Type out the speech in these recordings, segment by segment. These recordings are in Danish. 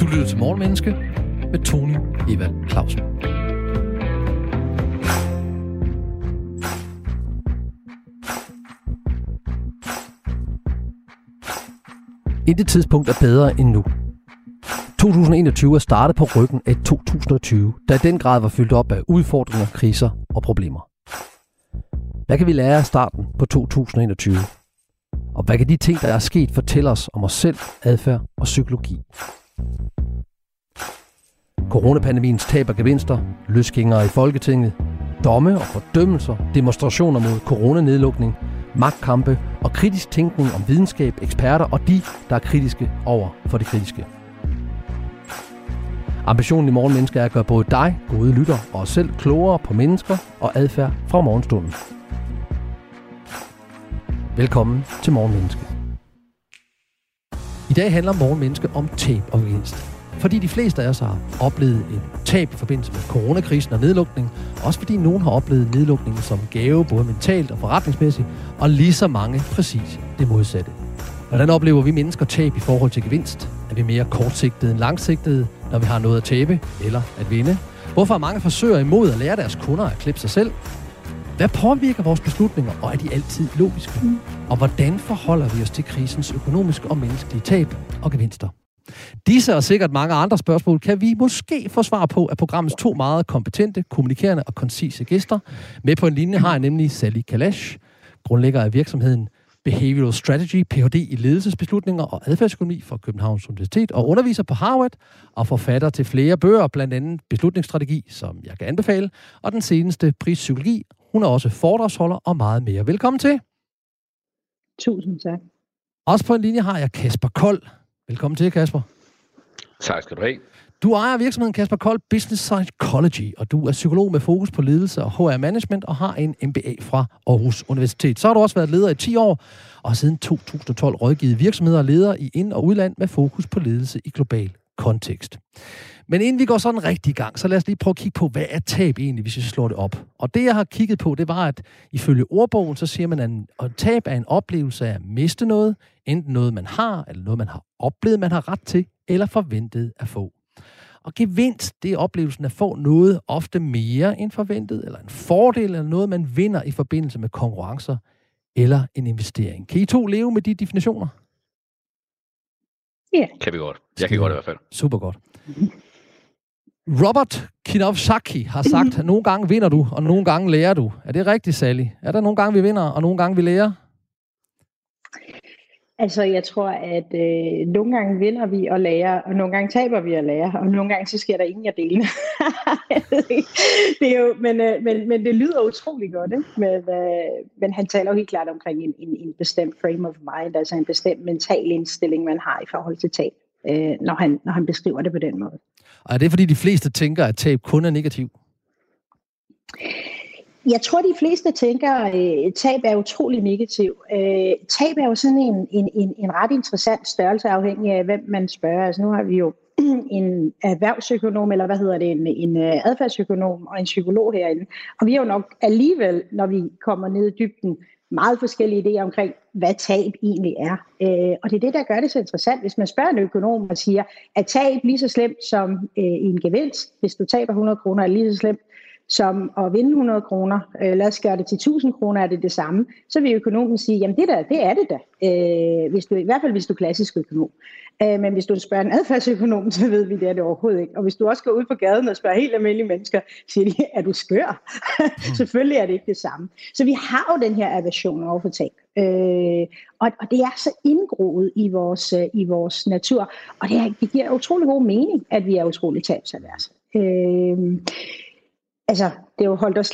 Du lytter til Morgenmenneske med Tony Evald Clausen. Intet tidspunkt er bedre end nu. 2021 er startet på ryggen af 2020, der i den grad var fyldt op af udfordringer, kriser og problemer. Hvad kan vi lære af starten på 2021? Og hvad kan de ting, der er sket, fortælle os om os selv, adfærd og psykologi? Coronapandemiens tab og gevinster, løsgængere i Folketinget, domme og fordømmelser, demonstrationer mod coronanedlukning, magtkampe og kritisk tænkning om videnskab, eksperter og de, der er kritiske over for det kritiske. Ambitionen i Morgenmenneske er at gøre både dig, gode lytter og os selv klogere på mennesker og adfærd fra morgenstunden. Velkommen til Morgenmenneske. I dag handler Morgenmenneske om tab og gevinst. Fordi de fleste af os har oplevet et tab i forbindelse med coronakrisen og nedlukning. Også fordi nogen har oplevet nedlukningen som gave, både mentalt og forretningsmæssigt. Og lige så mange præcis det modsatte. Hvordan oplever vi mennesker tab i forhold til gevinst? Er vi mere kortsigtede end langsigtede, når vi har noget at tabe eller at vinde? Hvorfor er mange forsøger imod at lære deres kunder at klippe sig selv? Hvad påvirker vores beslutninger, og er de altid logiske? Og hvordan forholder vi os til krisens økonomiske og menneskelige tab og gevinster? Disse og sikkert mange andre spørgsmål kan vi måske få svar på af programmets to meget kompetente, kommunikerende og koncise gæster. Med på en linje har jeg nemlig Sally Kalash, grundlægger af virksomheden Behavioral Strategy, Ph.D. i ledelsesbeslutninger og adfærdsøkonomi fra Københavns Universitet og underviser på Harvard og forfatter til flere bøger, blandt andet Beslutningsstrategi, som jeg kan anbefale, og den seneste Prispsykologi. Hun er også foredragsholder og meget mere. Velkommen til. Tusind tak. Også på en linje har jeg Kasper Kold. Velkommen til, Kasper. Tak skal du have. Du ejer virksomheden Kasper Kold Business Psychology, og du er psykolog med fokus på ledelse og HR Management og har en MBA fra Aarhus Universitet. Så har du også været leder i 10 år, og siden 2012 rådgivet virksomheder og ledere i ind- og udland med fokus på ledelse i global kontekst. Men inden vi går sådan rigtig i gang, så lad os lige prøve at kigge på, hvad er tab egentlig, hvis vi slår det op. Og det, jeg har kigget på, det var, at ifølge ordbogen, så siger man, at en, tab er en oplevelse af at miste noget, enten noget, man har, eller noget, man har oplevet, man har ret til, eller forventet at få. Og gevinst, det er oplevelsen at få noget ofte mere end forventet, eller en fordel, eller noget, man vinder i forbindelse med konkurrencer, eller en investering. Kan I to leve med de definitioner? Ja. Kan vi godt. Jeg kan godt i hvert fald. Super godt. Robert Kiyosaki har sagt, at nogle gange vinder du, og nogle gange lærer du. Er det rigtigt, Sally? Er der nogle gange, vi vinder, og nogle gange, vi lærer? Altså, jeg tror, at øh, nogle gange vinder vi og lærer, og nogle gange taber vi og lærer, og nogle gange så sker der ingen af delene. det er jo, men, øh, men, men det lyder utrolig godt, ikke? Men, øh, men han taler jo helt klart omkring en, en, en bestemt frame of mind, altså en bestemt mental indstilling, man har i forhold til tab, øh, når, han, når han beskriver det på den måde. Og er det, fordi de fleste tænker, at tab kun er negativ? Jeg tror, de fleste tænker, at tab er utrolig negativ. Øh, tab er jo sådan en, en, en, en ret interessant størrelse, afhængig af, hvem man spørger. Altså, nu har vi jo en erhvervsøkonom, eller hvad hedder det, en, en øh, adfærdsøkonom og en psykolog herinde. Og vi har jo nok alligevel, når vi kommer ned i dybden, meget forskellige idéer omkring, hvad tab egentlig er. Øh, og det er det, der gør det så interessant. Hvis man spørger en økonom og siger, at tab lige så slemt som øh, en gevinst, hvis du taber 100 kroner, er lige så slemt som at vinde 100 kroner, øh, lad os gøre det til 1000 kroner, er det det samme, så vil økonomen sige, jamen det der, det er det da, øh, hvis du, i hvert fald hvis du er klassisk økonom. Øh, men hvis du spørger en adfærdsøkonom, så ved vi, det er det overhovedet ikke. Og hvis du også går ud på gaden og spørger helt almindelige mennesker, siger de, er du skør? Selvfølgelig er det ikke det samme. Så vi har jo den her aversion over for tab. Øh, og, og det er så indgroet i vores, øh, i vores natur, og det, er, det giver utrolig god mening, at vi er utrolig tabsaverse. Øh, altså, det har jo holdt os,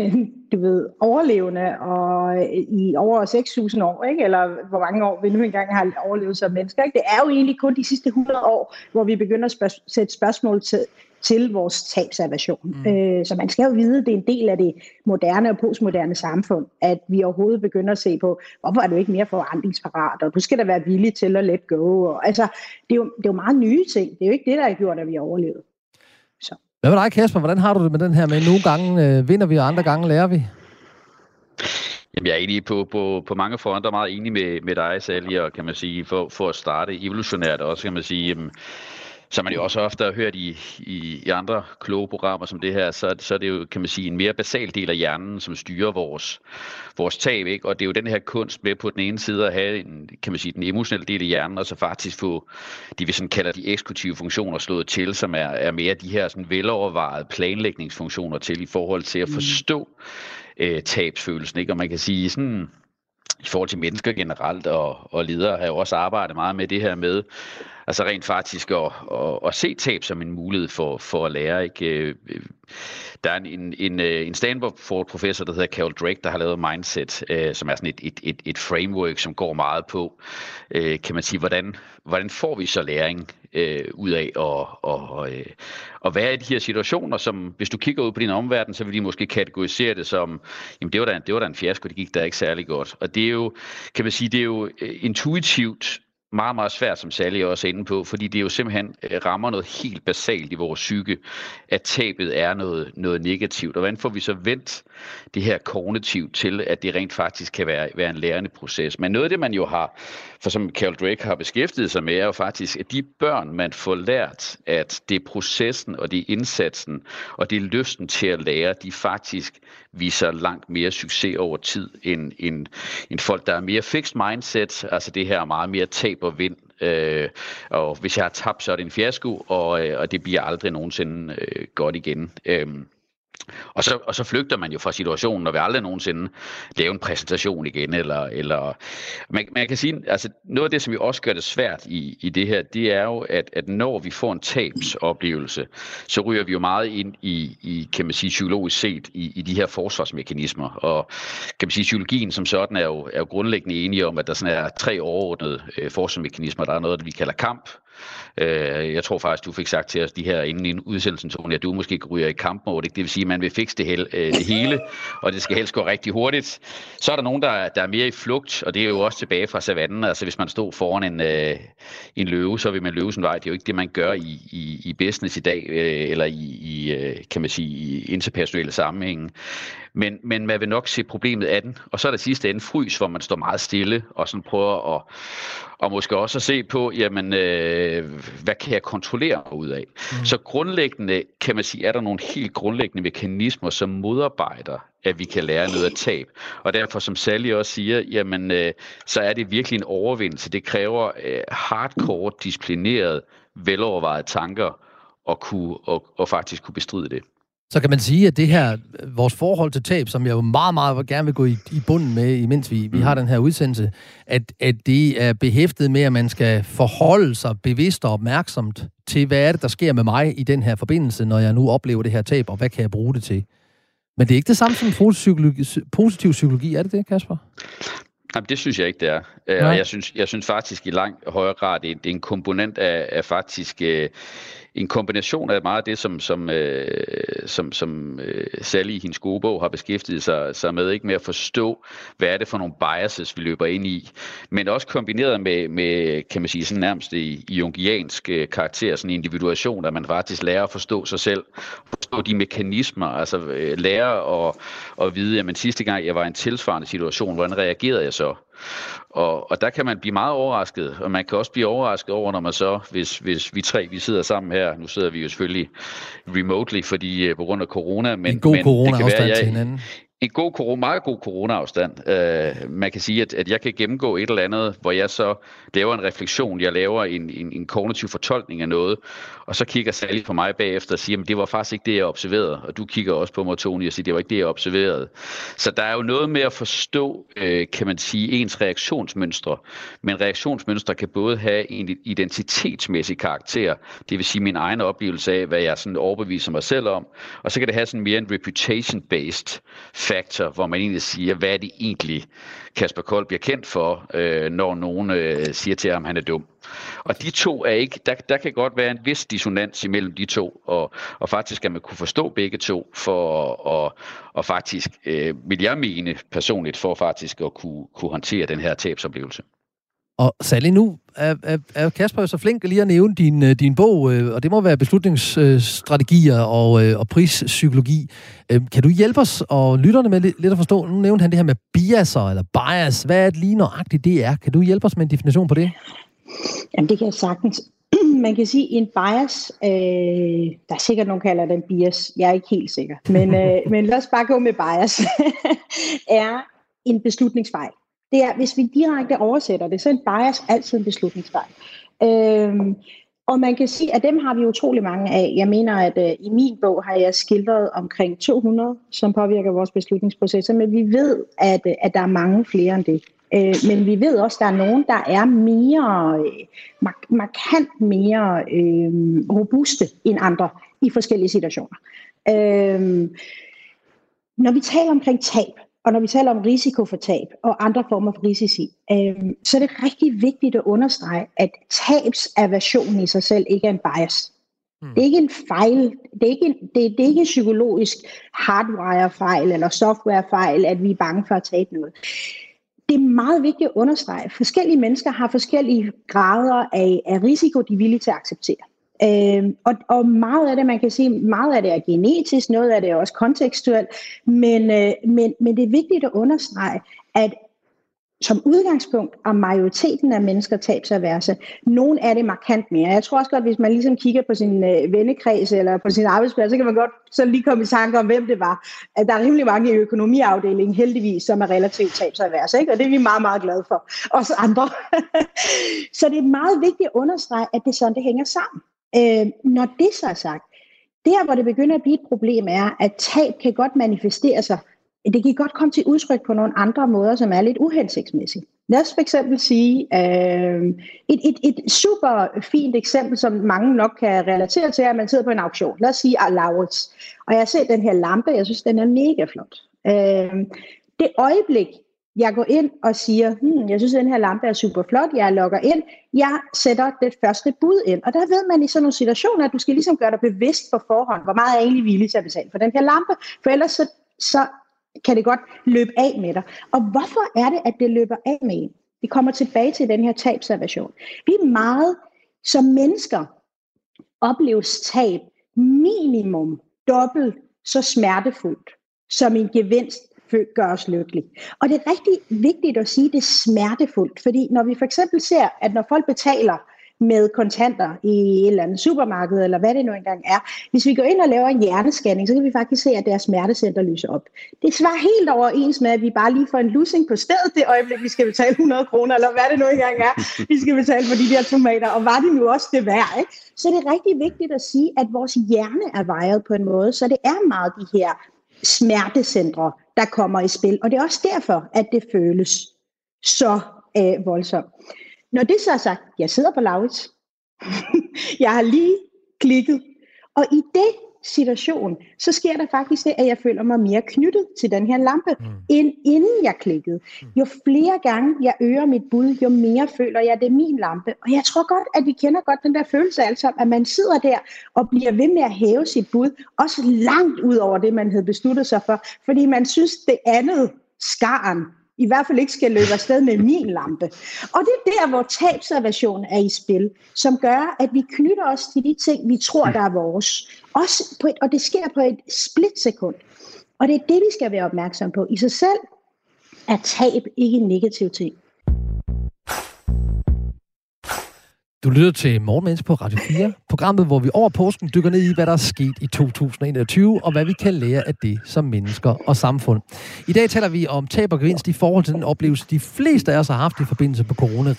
du ved, overlevende og øh, i over 6.000 år, ikke? eller hvor mange år vi nu engang har overlevet som mennesker. Ikke? Det er jo egentlig kun de sidste 100 år, hvor vi begynder at spørg- sætte spørgsmål til, til vores tabsaversion. Mm. Øh, så man skal jo vide, at det er en del af det moderne og postmoderne samfund, at vi overhovedet begynder at se på, hvorfor er du ikke mere forandringsparat, og du skal da være villig til at let go. Og, altså, det er, jo, det er jo meget nye ting. Det er jo ikke det, der har gjort, at vi har overlevet. Så. Hvad med dig, Kasper? Hvordan har du det med den her med, nogle gange øh, vinder vi, og andre gange lærer vi? Jamen, jeg er enig på, på, på mange fronter, meget enig med, med dig, Sally, og kan man sige, for, for at starte evolutionært også, kan man sige, jamen, som man jo også ofte har hørt i, i, i andre kloge programmer som det her, så, så er det jo, kan man sige, en mere basal del af hjernen, som styrer vores, vores tab, ikke? Og det er jo den her kunst med på den ene side at have en, kan man sige, den emotionelle del af hjernen, og så faktisk få de, vi sådan kalder de eksekutive funktioner slået til, som er, er mere de her sådan velovervejede planlægningsfunktioner til i forhold til at mm. forstå øh, tabsfølelsen, ikke? Og man kan sige sådan, i forhold til mennesker generelt og, og ledere har jo også arbejdet meget med det her med, altså rent faktisk at, at, at se tab som en mulighed for, for at lære. Ikke? Øh, der er en, en, øh, en Stanford-professor, der hedder Carol Drake, der har lavet Mindset, øh, som er sådan et, et, et, et framework, som går meget på, øh, kan man sige, hvordan, hvordan får vi så læring øh, ud af at, og, øh, at være i de her situationer, som hvis du kigger ud på din omverden, så vil de måske kategorisere det som, jamen det var da, det var da en fiasko, det gik da ikke særlig godt. Og det er jo, kan man sige, det er jo intuitivt meget, meget svært, som Sally også er inde på, fordi det jo simpelthen øh, rammer noget helt basalt i vores psyke, at tabet er noget, noget negativt. Og hvordan får vi så vendt det her kognitivt til, at det rent faktisk kan være, være en lærende proces? Men noget af det, man jo har, for som Carol Drake har beskæftiget sig med, er jo faktisk, at de børn, man får lært, at det er processen, og det er indsatsen, og det er lysten til at lære, de faktisk viser langt mere succes over tid, end, end, end folk, der er mere fixed mindset, altså det her meget mere tab og vind. Øh, og hvis jeg har tabt, så er det en fiasko, og, øh, og det bliver aldrig nogensinde øh, godt igen. Øh, og så, og så flygter man jo fra situationen, og vil aldrig nogensinde lave en præsentation igen. Eller, eller man, man kan sige, altså noget af det, som jo også gør det svært i, i det her, det er jo, at, at når vi får en tabsoplevelse, så ryger vi jo meget ind i, i kan man sige, psykologisk set, i, i de her forsvarsmekanismer. Og kan man sige, psykologien som sådan er jo, er jo grundlæggende enige om, at der sådan er tre overordnede øh, forsvarsmekanismer. Der er noget, vi kalder kamp, Øh, jeg tror faktisk, du fik sagt til os de her inden i udsendelsen, Tony, at du måske ryger i kampmode. Det vil sige, at man vil fikse det, hele, øh, det hele, og det skal helst gå rigtig hurtigt. Så er der nogen, der, der er mere i flugt, og det er jo også tilbage fra savannen. Altså hvis man stod foran en, øh, en løve, så vil man løve sin vej. Det er jo ikke det, man gør i, i, i business i dag, øh, eller i, i, øh, kan man sige, i interpersonelle sammenhænge. Men, men man vil nok se problemet af den. Og så er der sidste ende frys, hvor man står meget stille og sådan prøver at, og måske også at se på, jamen, øh, hvad kan jeg kontrollere ud af? Mm. Så grundlæggende, kan man sige, er der nogle helt grundlæggende mekanismer, som modarbejder, at vi kan lære noget af tab. Og derfor, som Sally også siger, jamen, øh, så er det virkelig en overvindelse. Det kræver øh, hardcore, disciplineret, velovervejede tanker, at kunne, og, og faktisk kunne bestride det. Så kan man sige, at det her, vores forhold til tab, som jeg jo meget, meget gerne vil gå i, i bunden med, imens vi, vi har den her udsendelse, at, at det er behæftet med, at man skal forholde sig bevidst og opmærksomt til, hvad er det, der sker med mig i den her forbindelse, når jeg nu oplever det her tab, og hvad kan jeg bruge det til? Men det er ikke det samme som positiv psykologi, positiv psykologi, er det det, Kasper? Jamen, det synes jeg ikke, det er. Ja. Og jeg synes, jeg synes faktisk i langt højere grad, det er, det er en komponent af, af faktisk øh, en kombination af meget af det, som, som, øh, som, som øh, Sally i hendes gode bog har beskæftiget sig, sig med, ikke med at forstå, hvad er det for nogle biases, vi løber ind i, men også kombineret med, med kan man sige, sådan nærmest i, i jungiansk øh, karakter, sådan en individuation, at man faktisk lærer at forstå sig selv, forstå de mekanismer, altså øh, lære at, at vide, at sidste gang jeg var i en tilsvarende situation, hvordan reagerede jeg så? Og, og der kan man blive meget overrasket, og man kan også blive overrasket over, når man så, hvis, hvis vi tre vi sidder sammen her, nu sidder vi jo selvfølgelig remotely, fordi uh, på grund af corona, men, en god men corona det kan være, jeg, til hinanden en god corona, meget god corona-afstand. Øh, man kan sige, at, at jeg kan gennemgå et eller andet, hvor jeg så laver en refleksion, jeg laver en, en, en kognitiv fortolkning af noget, og så kigger Sally på mig bagefter og siger, at det var faktisk ikke det, jeg observerede. Og du kigger også på mig, Tony, og siger, det var ikke det, jeg observerede. Så der er jo noget med at forstå, øh, kan man sige, ens reaktionsmønstre. Men reaktionsmønstre kan både have en identitetsmæssig karakter, det vil sige min egen oplevelse af, hvad jeg sådan overbeviser mig selv om, og så kan det have sådan mere en reputation-based factor, hvor man egentlig siger, hvad er det egentlig, Kasper Kold bliver kendt for, øh, når nogen øh, siger til ham, at han er dum. Og de to er ikke, der, der kan godt være en vis dissonans imellem de to, og, og faktisk skal man kunne forstå begge to, for at og faktisk, øh, vil jeg mene personligt, for faktisk at kunne, kunne håndtere den her tabsoplevelse. Og Sally, nu er, er, er Kasper jo så flink lige at nævne din, øh, din bog, øh, og det må være beslutningsstrategier og, øh, og prispsykologi. Kan du hjælpe os og lytterne med lidt, at forstå? Nu nævnte han det her med biaser eller bias. Hvad er det lige nøjagtigt det er? Kan du hjælpe os med en definition på det? Jamen, det kan jeg sagtens. Man kan sige, en bias, øh, der er sikkert nogen, der kalder den bias. Jeg er ikke helt sikker. Men, øh, men lad os bare gå med bias. er en beslutningsfejl det er, hvis vi direkte oversætter det, så er en bias altid en beslutningsfejl. Øhm, og man kan sige, at dem har vi utrolig mange af. Jeg mener, at øh, i min bog har jeg skildret omkring 200, som påvirker vores beslutningsprocesser, men vi ved, at, øh, at der er mange flere end det. Øh, men vi ved også, at der er nogen, der er mere, øh, mark- markant mere øh, robuste end andre i forskellige situationer. Øh, når vi taler omkring tab, og når vi taler om risiko for tab og andre former for risici, øh, så er det rigtig vigtigt at understrege, at tabsaversion i sig selv ikke er en bias. Mm. Det er ikke en fejl, det er ikke en, det, det er ikke en psykologisk hardware-fejl eller software-fejl, at vi er bange for at tabe noget. Det er meget vigtigt at understrege, forskellige mennesker har forskellige grader af, af risiko, de er villige til at acceptere. Øh, og, og meget af det, man kan sige, meget af det er genetisk, noget af det er også kontekstuelt, men, øh, men, men det er vigtigt at understrege, at som udgangspunkt er majoriteten af mennesker tabsaverse. Nogle er det markant mere. Jeg tror også godt, hvis man ligesom kigger på sin øh, vennekreds eller på sin arbejdsplads, så kan man godt så lige komme i tanke om, hvem det var. At der er rimelig mange i økonomiafdelingen, heldigvis, som er relativt tabsaverse. Ikke? Og det er vi meget, meget glade for. Os andre. så det er meget vigtigt at understrege, at det er sådan, det hænger sammen. Øh, når det så er sagt, der hvor det begynder at blive et problem er, at tab kan godt manifestere sig. Det kan godt komme til udtryk på nogle andre måder, som er lidt uhensigtsmæssige. Lad os for eksempel sige, øh, et, et, et super fint eksempel, som mange nok kan relatere til, er, at man sidder på en auktion. Lad os sige Laurits. Og jeg ser den her lampe, jeg synes, den er mega flot. Øh, det øjeblik, jeg går ind og siger, hmm, jeg synes, at den her lampe er super flot, jeg logger ind, jeg sætter det første bud ind. Og der ved man i sådan nogle situationer, at du skal ligesom gøre dig bevidst på forhånd, hvor meget er jeg egentlig villig til at betale for den her lampe, for ellers så, så kan det godt løbe af med dig. Og hvorfor er det, at det løber af med en? Vi kommer tilbage til den her tabservation. Vi er meget, som mennesker, opleves tab minimum dobbelt så smertefuldt som en gevinst gør os lykkelige. Og det er rigtig vigtigt at sige, at det er smertefuldt, fordi når vi for eksempel ser, at når folk betaler med kontanter i et eller andet supermarked, eller hvad det nu engang er. Hvis vi går ind og laver en hjernescanning, så kan vi faktisk se, at deres smertecenter lyser op. Det svarer helt overens med, at vi bare lige får en lussing på stedet det øjeblik, vi skal betale 100 kroner, eller hvad det nu engang er, vi skal betale for de der tomater, og var det nu også det værd, ikke? Så det er rigtig vigtigt at sige, at vores hjerne er vejet på en måde, så det er meget de her smertecentre, der kommer i spil. Og det er også derfor, at det føles så øh, voldsomt. Når det så er sagt, jeg sidder på Laurits. jeg har lige klikket. Og i det situation, så sker der faktisk det, at jeg føler mig mere knyttet til den her lampe, mm. end inden jeg klikkede. Mm. Jo flere gange jeg øger mit bud, jo mere føler jeg, at det er min lampe. Og jeg tror godt, at vi kender godt den der følelse altså, at man sidder der og bliver ved med at hæve sit bud, også langt ud over det, man havde besluttet sig for, fordi man synes, det andet skaren i hvert fald ikke skal løbe afsted med min lampe. Og det er der, hvor tabservation er i spil, som gør, at vi knytter os til de ting, vi tror, der er vores. Også på et, og det sker på et splitsekund. Og det er det, vi skal være opmærksom på. I sig selv er tab ikke en negativ ting. Du lytter til Morgenmenneske på Radio 4, programmet, hvor vi over påsken dykker ned i, hvad der er sket i 2021, og hvad vi kan lære af det som mennesker og samfund. I dag taler vi om tab og gevinst i forhold til den oplevelse, de fleste af os har haft i forbindelse med corona,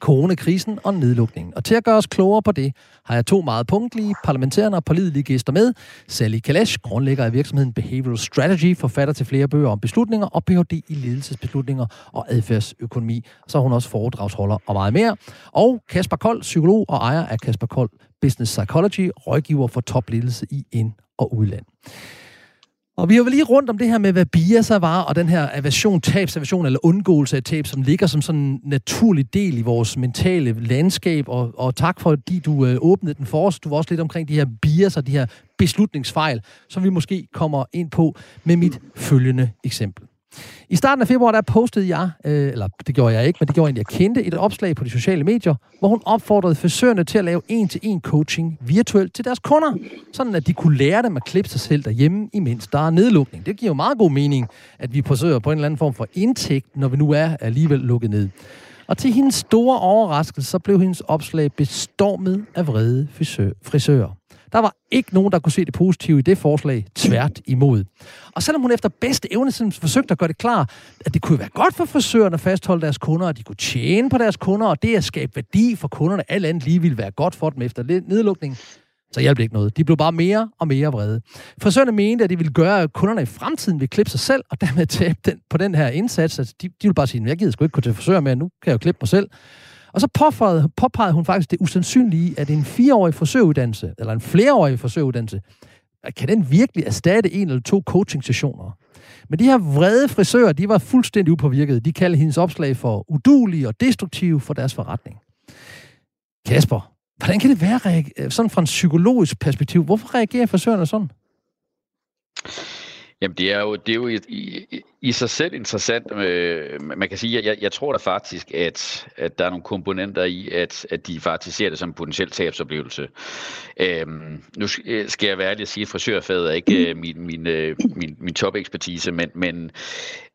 coronakrisen og nedlukningen. Og til at gøre os klogere på det, har jeg to meget punktlige, parlamentærende og pålidelige gæster med. Sally Kalash, grundlægger af virksomheden Behavioral Strategy, forfatter til flere bøger om beslutninger og Ph.D. i ledelsesbeslutninger og adfærdsøkonomi. Så er hun også foredragsholder og meget mere. Og Kasper Kold, psykolog og ejer af Kasper Kold Business Psychology, rådgiver for topledelse i ind- og udland. Og vi har jo lige rundt om det her med, hvad biaser var, og den her aversion, tabsaversion eller undgåelse af tab, som ligger som sådan en naturlig del i vores mentale landskab. Og, og tak for, at du øh, åbnede den for os. Du var også lidt omkring de her biaser, de her beslutningsfejl, som vi måske kommer ind på med mit følgende eksempel. I starten af februar, der postede jeg, øh, eller det gjorde jeg ikke, men det gjorde en, jeg kendte, et opslag på de sociale medier, hvor hun opfordrede frisørerne til at lave en-til-en coaching virtuelt til deres kunder, sådan at de kunne lære dem at klippe sig selv derhjemme, imens der er nedlukning. Det giver jo meget god mening, at vi forsøger på en eller anden form for indtægt, når vi nu er alligevel lukket ned. Og til hendes store overraskelse, så blev hendes opslag bestormet af vrede frisører. Der var ikke nogen, der kunne se det positive i det forslag, tvært imod. Og selvom hun efter bedste evne forsøgte at gøre det klar, at det kunne være godt for frisørerne at fastholde deres kunder, og de kunne tjene på deres kunder, og det at skabe værdi for kunderne, alt andet lige ville være godt for dem efter nedlukningen, så hjalp det ikke noget. De blev bare mere og mere vrede. Frisørerne mente, at det ville gøre, at kunderne i fremtiden ville klippe sig selv, og dermed tabe den, på den her indsats. Altså, de, de ville bare sige, jeg gider sgu ikke gå til frisør mere, nu kan jeg jo klippe mig selv. Og så påpegede, påpegede hun faktisk det usandsynlige, at en fireårig forsøguddannelse, eller en flereårig forsøguddannelse, kan den virkelig erstatte en eller to coaching-sessioner? Men de her vrede frisører, de var fuldstændig upåvirkede. De kaldte hendes opslag for udulige og destruktive for deres forretning. Kasper, hvordan kan det være, sådan fra en psykologisk perspektiv, hvorfor reagerer frisørerne sådan? Jamen, det er jo, det er jo i, i, i sig selv interessant. Øh, man kan sige, at jeg, jeg tror da faktisk, at, at der er nogle komponenter i, at, at de faktisk ser det som en potentiel tabsoplevelse. Øhm, nu øh, skal jeg være ærlig at sige, at frisørfaget er ikke øh, min, min, øh, min, min top-ekspertise, men, men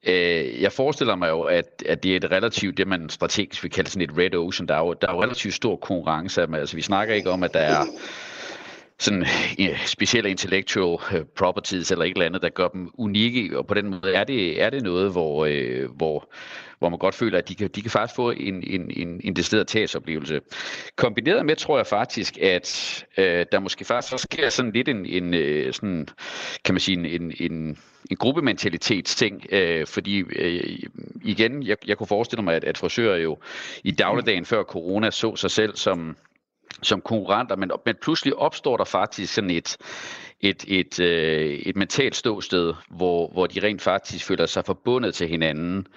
øh, jeg forestiller mig jo, at, at det er et relativt, det man strategisk vil kalde sådan et red ocean. Der er jo, der er jo relativt stor konkurrence. Altså, vi snakker ikke om, at der er sådan specielle intellectual øh, properties eller et eller andet, der gør dem unikke, og på den måde er det, er det noget, hvor, øh, hvor, hvor man godt føler, at de kan, de kan faktisk få en, en, en, en decideret tabsoplevelse. Kombineret med, tror jeg faktisk, at øh, der måske faktisk så sker sådan lidt en, en øh, sådan, kan man sige, en, en, en, en gruppementalitetsting, øh, fordi øh, igen, jeg, jeg kunne forestille mig, at, at frisører jo i dagligdagen før corona så sig selv som som konkurrenter, men, men pludselig opstår der faktisk sådan et, et, et, øh, et mentalt ståsted, hvor, hvor de rent faktisk føler sig forbundet til hinanden.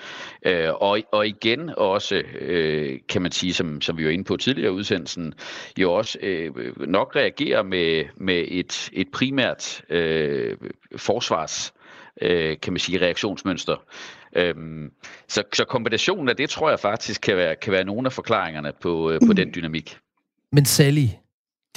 Øh, og, og igen også, øh, kan man sige, som, som vi var inde på tidligere i udsendelsen, jo også øh, nok reagerer med, med et, et primært øh, forsvars øh, kan man sige, reaktionsmønster. Øhm, så, så kombinationen af det, tror jeg faktisk kan være, kan være nogle af forklaringerne på, øh, på den dynamik. Men Sally,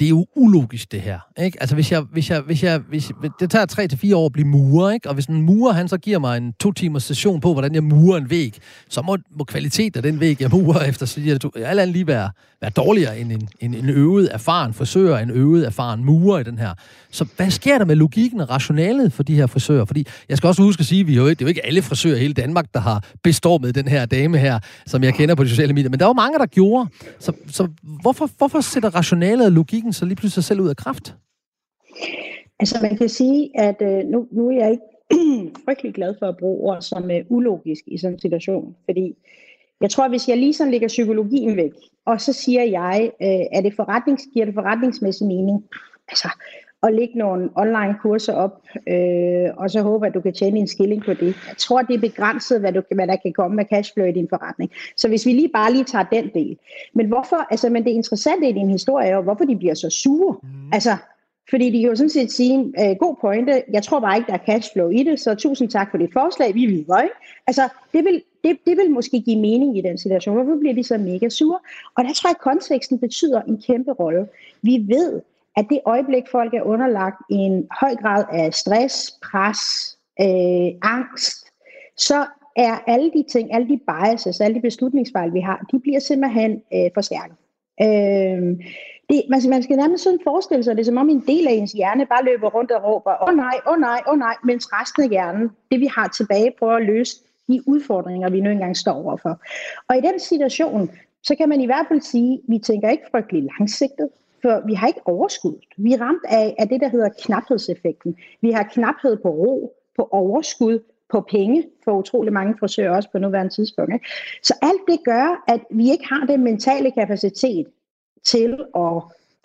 det er jo ulogisk, det her. Ikke? Altså, hvis jeg, hvis jeg, hvis jeg, hvis, det tager tre til fire år at blive murer, ikke? og hvis en murer, han så giver mig en to timers session på, hvordan jeg murer en væg, så må, må kvaliteten af den væg, jeg murer efter, så jeg, alt andet lige være, være dårligere end en, en, en øvet, erfaren frisør, en øvet, erfaren murer i den her. Så hvad sker der med logikken og rationalet for de her frisører? Fordi jeg skal også huske at sige, at vi jo, det er jo ikke alle frisører i hele Danmark, der har bestormet den her dame her, som jeg kender på de sociale medier, men der var mange, der gjorde. Så, så hvorfor, hvorfor sætter rationalet og logikken så lige pludselig sig selv ud af kraft? Altså man kan sige, at øh, nu, nu er jeg ikke frygtelig glad for at bruge ord som øh, ulogisk i sådan en situation, fordi jeg tror, hvis jeg lige sådan lægger psykologien væk, og så siger jeg, øh, er det forretnings, giver det forretningsmæssig mening, altså at lægge nogle online kurser op, øh, og så håbe, at du kan tjene en skilling på det. Jeg tror, det er begrænset, hvad, du, hvad der kan komme med cashflow i din forretning. Så hvis vi lige bare lige tager den del. Men hvorfor, altså, men det interessante i din historie er jo, hvorfor de bliver så sure. Mm. Altså, fordi de kan jo sådan set sige, øh, god pointe, jeg tror bare ikke, der er cashflow i det, så tusind tak for dit forslag, vi videre, ikke? Altså, det vil, det, det vil måske give mening i den situation. Hvorfor bliver de så mega sure? Og der tror jeg, at konteksten betyder en kæmpe rolle. Vi ved, at det øjeblik, folk er underlagt en høj grad af stress, pres, øh, angst, så er alle de ting, alle de biases, alle de beslutningsfejl, vi har, de bliver simpelthen øh, forstærket. Øh, det, man, man skal nærmest sådan forestille sig, det er som om en del af ens hjerne bare løber rundt og råber, åh oh, nej, åh oh, nej, åh oh, nej, mens resten af hjernen, det vi har tilbage, prøver at løse de udfordringer, vi nu engang står overfor. Og i den situation, så kan man i hvert fald sige, at vi tænker ikke frygtelig langsigtet, for vi har ikke overskud. Vi er ramt af, af det, der hedder knaphedseffekten. Vi har knaphed på ro, på overskud, på penge for utrolig mange frisører også på nuværende tidspunkt. Ikke? Så alt det gør, at vi ikke har den mentale kapacitet til at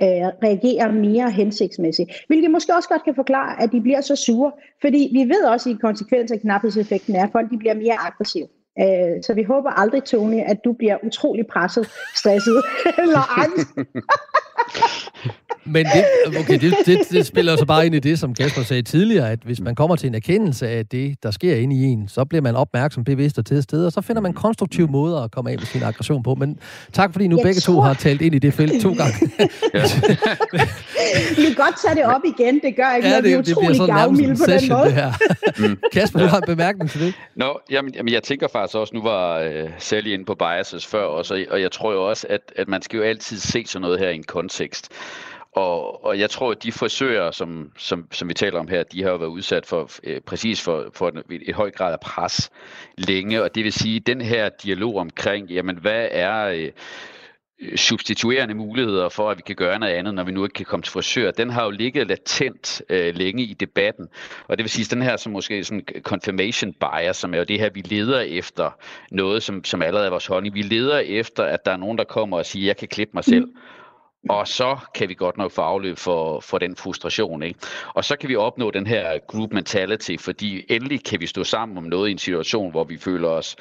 øh, reagere mere hensigtsmæssigt. Hvilket måske også godt kan forklare, at de bliver så sure. Fordi vi ved også, at konsekvens af knaphedseffekten er, at folk de bliver mere aggressive. Øh, så vi håber aldrig, Tony, at du bliver utrolig presset, stresset eller angst. Men det, okay, det, det, det spiller så bare ind i det, som Kasper sagde tidligere, at hvis man kommer til en erkendelse af det, der sker inde i en, så bliver man opmærksom, bevidst og til stede, og så finder man konstruktive måder at komme af med sin aggression på. Men tak, fordi nu jeg begge tror... to har talt ind i det felt to gange. Vi kan godt tage det op igen, det gør ikke ja, det, noget. Vi er utrolig gavmilde på den måde. Det her. mm. Kasper, du har en bemærkning til det? Nå, jamen, jamen, jeg tænker faktisk også, nu var uh, Sally inde på biases før også, og jeg tror jo også, at, at man skal jo altid se sådan noget her i en kontekst. Og, og jeg tror, at de frisører, som, som, som vi taler om her, de har jo været udsat for øh, præcis for, for et, et høj grad af pres længe. Og det vil sige, at den her dialog omkring, jamen hvad er... Øh, substituerende muligheder for, at vi kan gøre noget andet, når vi nu ikke kan komme til frisør, den har jo ligget latent øh, længe i debatten. Og det vil sige, at den her som måske sådan confirmation bias, som er jo det her, vi leder efter noget, som, som allerede er vores holdning. Vi leder efter, at der er nogen, der kommer og siger, jeg kan klippe mig selv. Mm og så kan vi godt nok få afløb for, for den frustration. Ikke? Og så kan vi opnå den her group mentality, fordi endelig kan vi stå sammen om noget i en situation, hvor vi føler os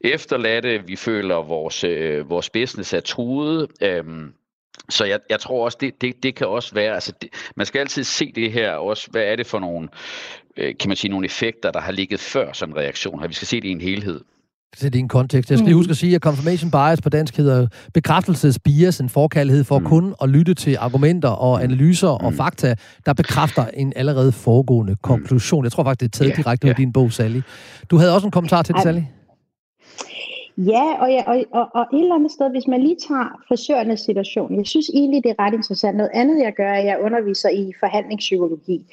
efterladte, vi føler vores, øh, vores business er truet. Øhm, så jeg, jeg tror også, det, det, det kan også være, altså det, man skal altid se det her også, hvad er det for nogle, øh, kan man sige, nogle effekter, der har ligget før sådan en reaktion her. Vi skal se det i en helhed til din kontekst. Jeg skal lige mm. huske at sige, at confirmation bias på dansk hedder bekræftelsesbias, en forkærlighed for mm. kun at lytte til argumenter og mm. analyser mm. og fakta, der bekræfter en allerede foregående mm. konklusion. Jeg tror faktisk, det er taget yeah, direkte yeah. ud af din bog, Sally. Du havde også en kommentar til det, Sally? Ja, og, ja og, og, og et eller andet sted, hvis man lige tager frisørernes situation, jeg synes egentlig, det er ret interessant. Noget andet, jeg gør, er, at jeg underviser i forhandlingspsykologi.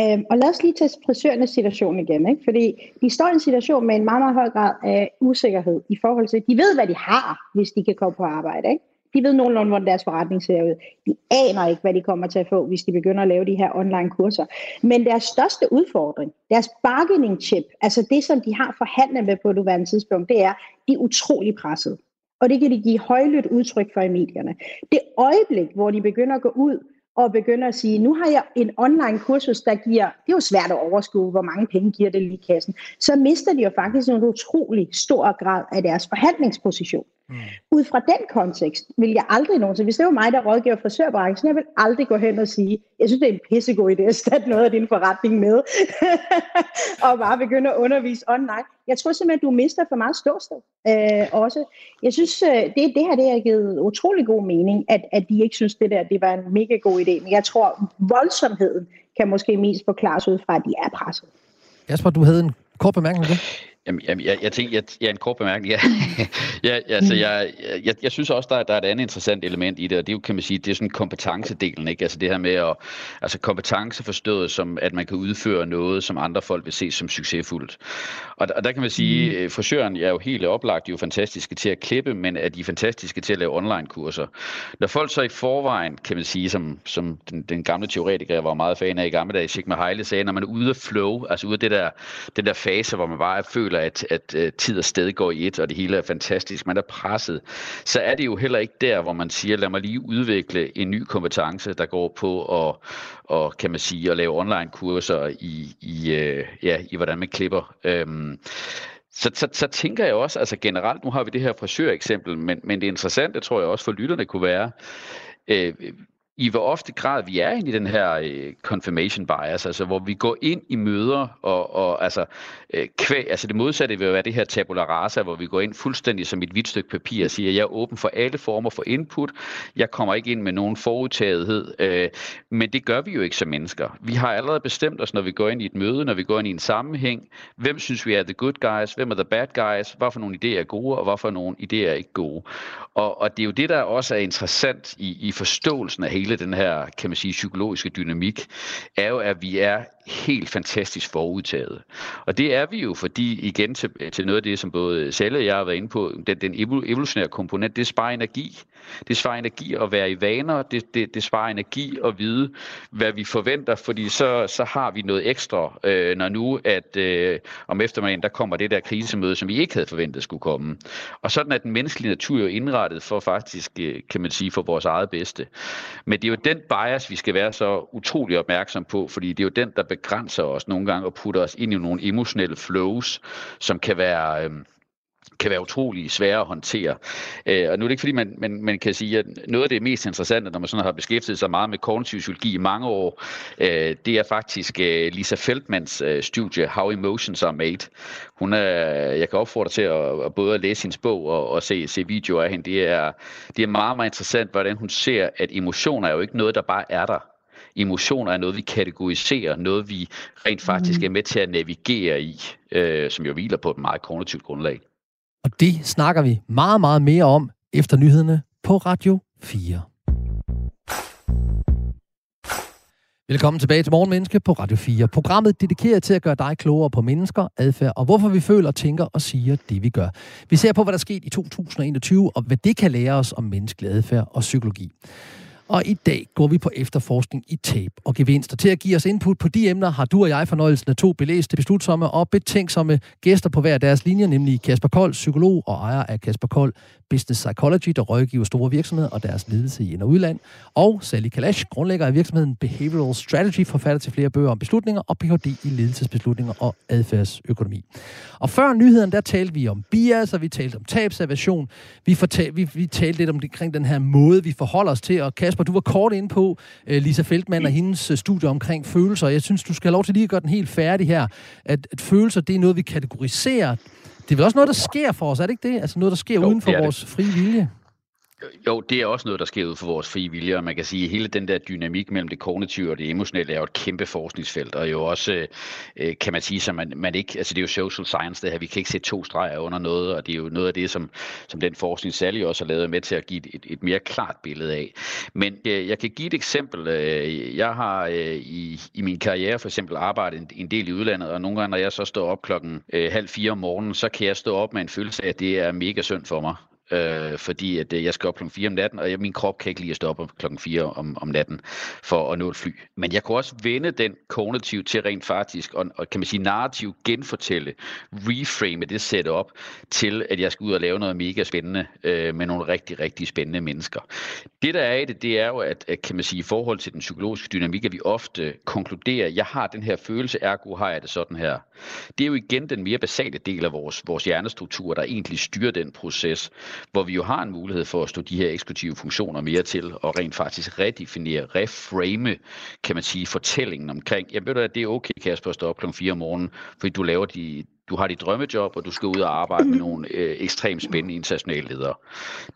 Øhm, og lad os lige tage frisørernes situation igen, ikke? fordi de står i en situation med en meget, meget høj grad af usikkerhed i forhold til, de ved, hvad de har, hvis de kan komme på arbejde. Ikke? De ved nogenlunde, hvordan deres forretning ser ud. De aner ikke, hvad de kommer til at få, hvis de begynder at lave de her online kurser. Men deres største udfordring, deres bargaining chip, altså det, som de har forhandlet med på et uværende tidspunkt, det er, de er utrolig presset. Og det kan de give højlydt udtryk for i medierne. Det øjeblik, hvor de begynder at gå ud og begynder at sige, nu har jeg en online kursus, der giver, det er jo svært at overskue, hvor mange penge giver det lige i kassen, så mister de jo faktisk en utrolig stor grad af deres forhandlingsposition. Mm. Ud fra den kontekst vil jeg aldrig nogensinde, hvis det var mig, der rådgiver frisørbranchen, jeg vil aldrig gå hen og sige, jeg synes, det er en pissegod idé at starte noget af din forretning med, og bare begynde at undervise online. Jeg tror simpelthen, du mister for meget ståsted øh, også. Jeg synes, øh, det, det her det har givet utrolig god mening, at, at de ikke synes, det der det var en mega god idé. Men jeg tror, voldsomheden kan måske mest forklares ud fra, at de er presset. Jasper, du havde en kort bemærkning til det? Jamen, jamen jeg, jeg tænker, jeg, ja, en kort bemærkning. Ja. ja, altså, jeg, jeg, jeg synes også, der, der er et andet interessant element i det, og det er jo, kan man sige, det er sådan kompetencedelen, ikke? Altså det her med at, altså kompetence forstået som, at man kan udføre noget, som andre folk vil se som succesfuldt. Og, og der kan man sige, mm. Øh, frisøren er jo helt oplagt, de er jo fantastiske til at klippe, men er de fantastiske til at lave online-kurser. Når folk så i forvejen, kan man sige, som, som den, den gamle teoretiker, jeg var meget fan af i gamle dage, Sigmar Heile sagde, når man er ude af flow, altså ude af det der, den der fase, hvor man bare føler, føler, at, at, øh, tid og sted går i et, og det hele er fantastisk, man er presset, så er det jo heller ikke der, hvor man siger, lad mig lige udvikle en ny kompetence, der går på at, og, kan man sige, at lave online-kurser i, i, øh, ja, i hvordan man klipper. Øhm, så, så, så tænker jeg også, altså generelt, nu har vi det her frisøreksempel, men, men det interessante, tror jeg også for lytterne kunne være, øh, i hvor ofte grad vi er inde i den her øh, confirmation bias, altså hvor vi går ind i møder, og, og altså, øh, kvæg, altså det modsatte vil være det her tabula rasa, hvor vi går ind fuldstændig som et hvidt stykke papir og siger, jeg er åben for alle former for input, jeg kommer ikke ind med nogen forudtagethed, øh, men det gør vi jo ikke som mennesker. Vi har allerede bestemt os, når vi går ind i et møde, når vi går ind i en sammenhæng, hvem synes vi er the good guys, hvem er the bad guys, hvad for nogle idéer er gode, og hvad for nogle idéer er ikke gode. Og, og det er jo det, der også er interessant i, i forståelsen af hele hele den her, kan man sige, psykologiske dynamik, er jo, at vi er helt fantastisk forudtaget. Og det er vi jo, fordi igen til, til noget af det, som både Salle og jeg har været inde på, den, den evolutionære komponent, det sparer energi. Det sparer energi at være i vaner, det, det, det sparer energi at vide, hvad vi forventer, fordi så, så har vi noget ekstra, øh, når nu, at øh, om eftermiddagen, der kommer det der krisemøde, som vi ikke havde forventet skulle komme. Og sådan er den menneskelige natur jo indrettet for faktisk, øh, kan man sige, for vores eget bedste. Men det er jo den bias, vi skal være så utrolig opmærksom på, fordi det er jo den, der begrænser os nogle gange og putter os ind i nogle emotionelle flows, som kan være... Øh, kan være utrolig svære at håndtere. Øh, og nu er det ikke fordi, man, man, man kan sige, at noget af det mest interessante, når man sådan har beskæftiget sig meget med kognitiv psykologi i mange år, øh, det er faktisk øh, Lisa Feldmans øh, studie, How Emotions Are Made. Hun er, jeg kan opfordre til at, at både at læse hendes bog og, og se, se videoer af hende. Det er, det er meget, meget interessant, hvordan hun ser, at emotioner er jo ikke noget, der bare er der emotioner er noget, vi kategoriserer, noget vi rent faktisk mm. er med til at navigere i, øh, som jo hviler på et meget kognitivt grundlag. Og det snakker vi meget, meget mere om efter nyhederne på Radio 4. Velkommen tilbage til Morgenmenneske på Radio 4. Programmet dedikeret til at gøre dig klogere på mennesker, adfærd og hvorfor vi føler, tænker og siger det, vi gør. Vi ser på, hvad der skete i 2021 og hvad det kan lære os om menneskelig adfærd og psykologi. Og i dag går vi på efterforskning i tab og gevinster. Til at give os input på de emner har du og jeg fornøjelsen af to belæste, beslutsomme og betænksomme gæster på hver deres linje, nemlig Kasper Kold, psykolog og ejer af Kasper Kold Business Psychology, der rådgiver store virksomheder og deres ledelse i ind- og udland. Og Sally Kalash, grundlægger af virksomheden Behavioral Strategy, forfatter til flere bøger om beslutninger og Ph.D. i ledelsesbeslutninger og adfærdsøkonomi. Og før nyheden, der talte vi om bias, og vi talte om tabservation. Vi, fortal, vi, vi talte lidt omkring den her måde, vi forholder os til. Og Kasper, du var kort ind på uh, Lisa Feldman og hendes uh, studie omkring følelser. Jeg synes, du skal have lov til lige at gøre den helt færdig her. At, at følelser, det er noget, vi kategoriserer det er vel også noget, der sker for os, er det ikke det? Altså noget, der sker jo, uden for vores frie vilje? Jo, det er også noget, der sker ud for vores frie vilje, og man kan sige, at hele den der dynamik mellem det kognitive og det emotionelle er jo et kæmpe forskningsfelt, og jo også, øh, kan man sige, så man, man ikke, altså det er jo social science det her, vi kan ikke se to streger under noget, og det er jo noget af det, som, som den forskning særlig også har lavet med til at give et, et mere klart billede af. Men øh, jeg kan give et eksempel. Øh, jeg har øh, i, i min karriere for eksempel arbejdet en, en del i udlandet, og nogle gange, når jeg så står op klokken øh, halv fire om morgenen, så kan jeg stå op med en følelse af, at det er mega synd for mig øh, fordi at, øh, jeg skal op klokken 4 om natten, og jeg, min krop kan ikke lige at stoppe klokken 4 om, om natten for at nå et fly. Men jeg kunne også vende den kognitiv til rent faktisk, og, og kan man sige narrativ genfortælle, reframe det setup til, at jeg skal ud og lave noget mega spændende øh, med nogle rigtig, rigtig spændende mennesker. Det der er i det, det er jo, at, at kan man sige, i forhold til den psykologiske dynamik, at vi ofte konkluderer, at jeg har den her følelse, ergo har jeg det sådan her. Det er jo igen den mere basale del af vores, vores hjernestruktur, der egentlig styrer den proces hvor vi jo har en mulighed for at stå de her eksklusive funktioner mere til, og rent faktisk redefinere, reframe, kan man sige, fortællingen omkring, jeg ved du, at det er okay, Kasper, at stå op kl. 4 om morgenen, fordi du laver de, du har dit drømmejob, og du skal ud og arbejde med nogle øh, ekstremt spændende internationale ledere.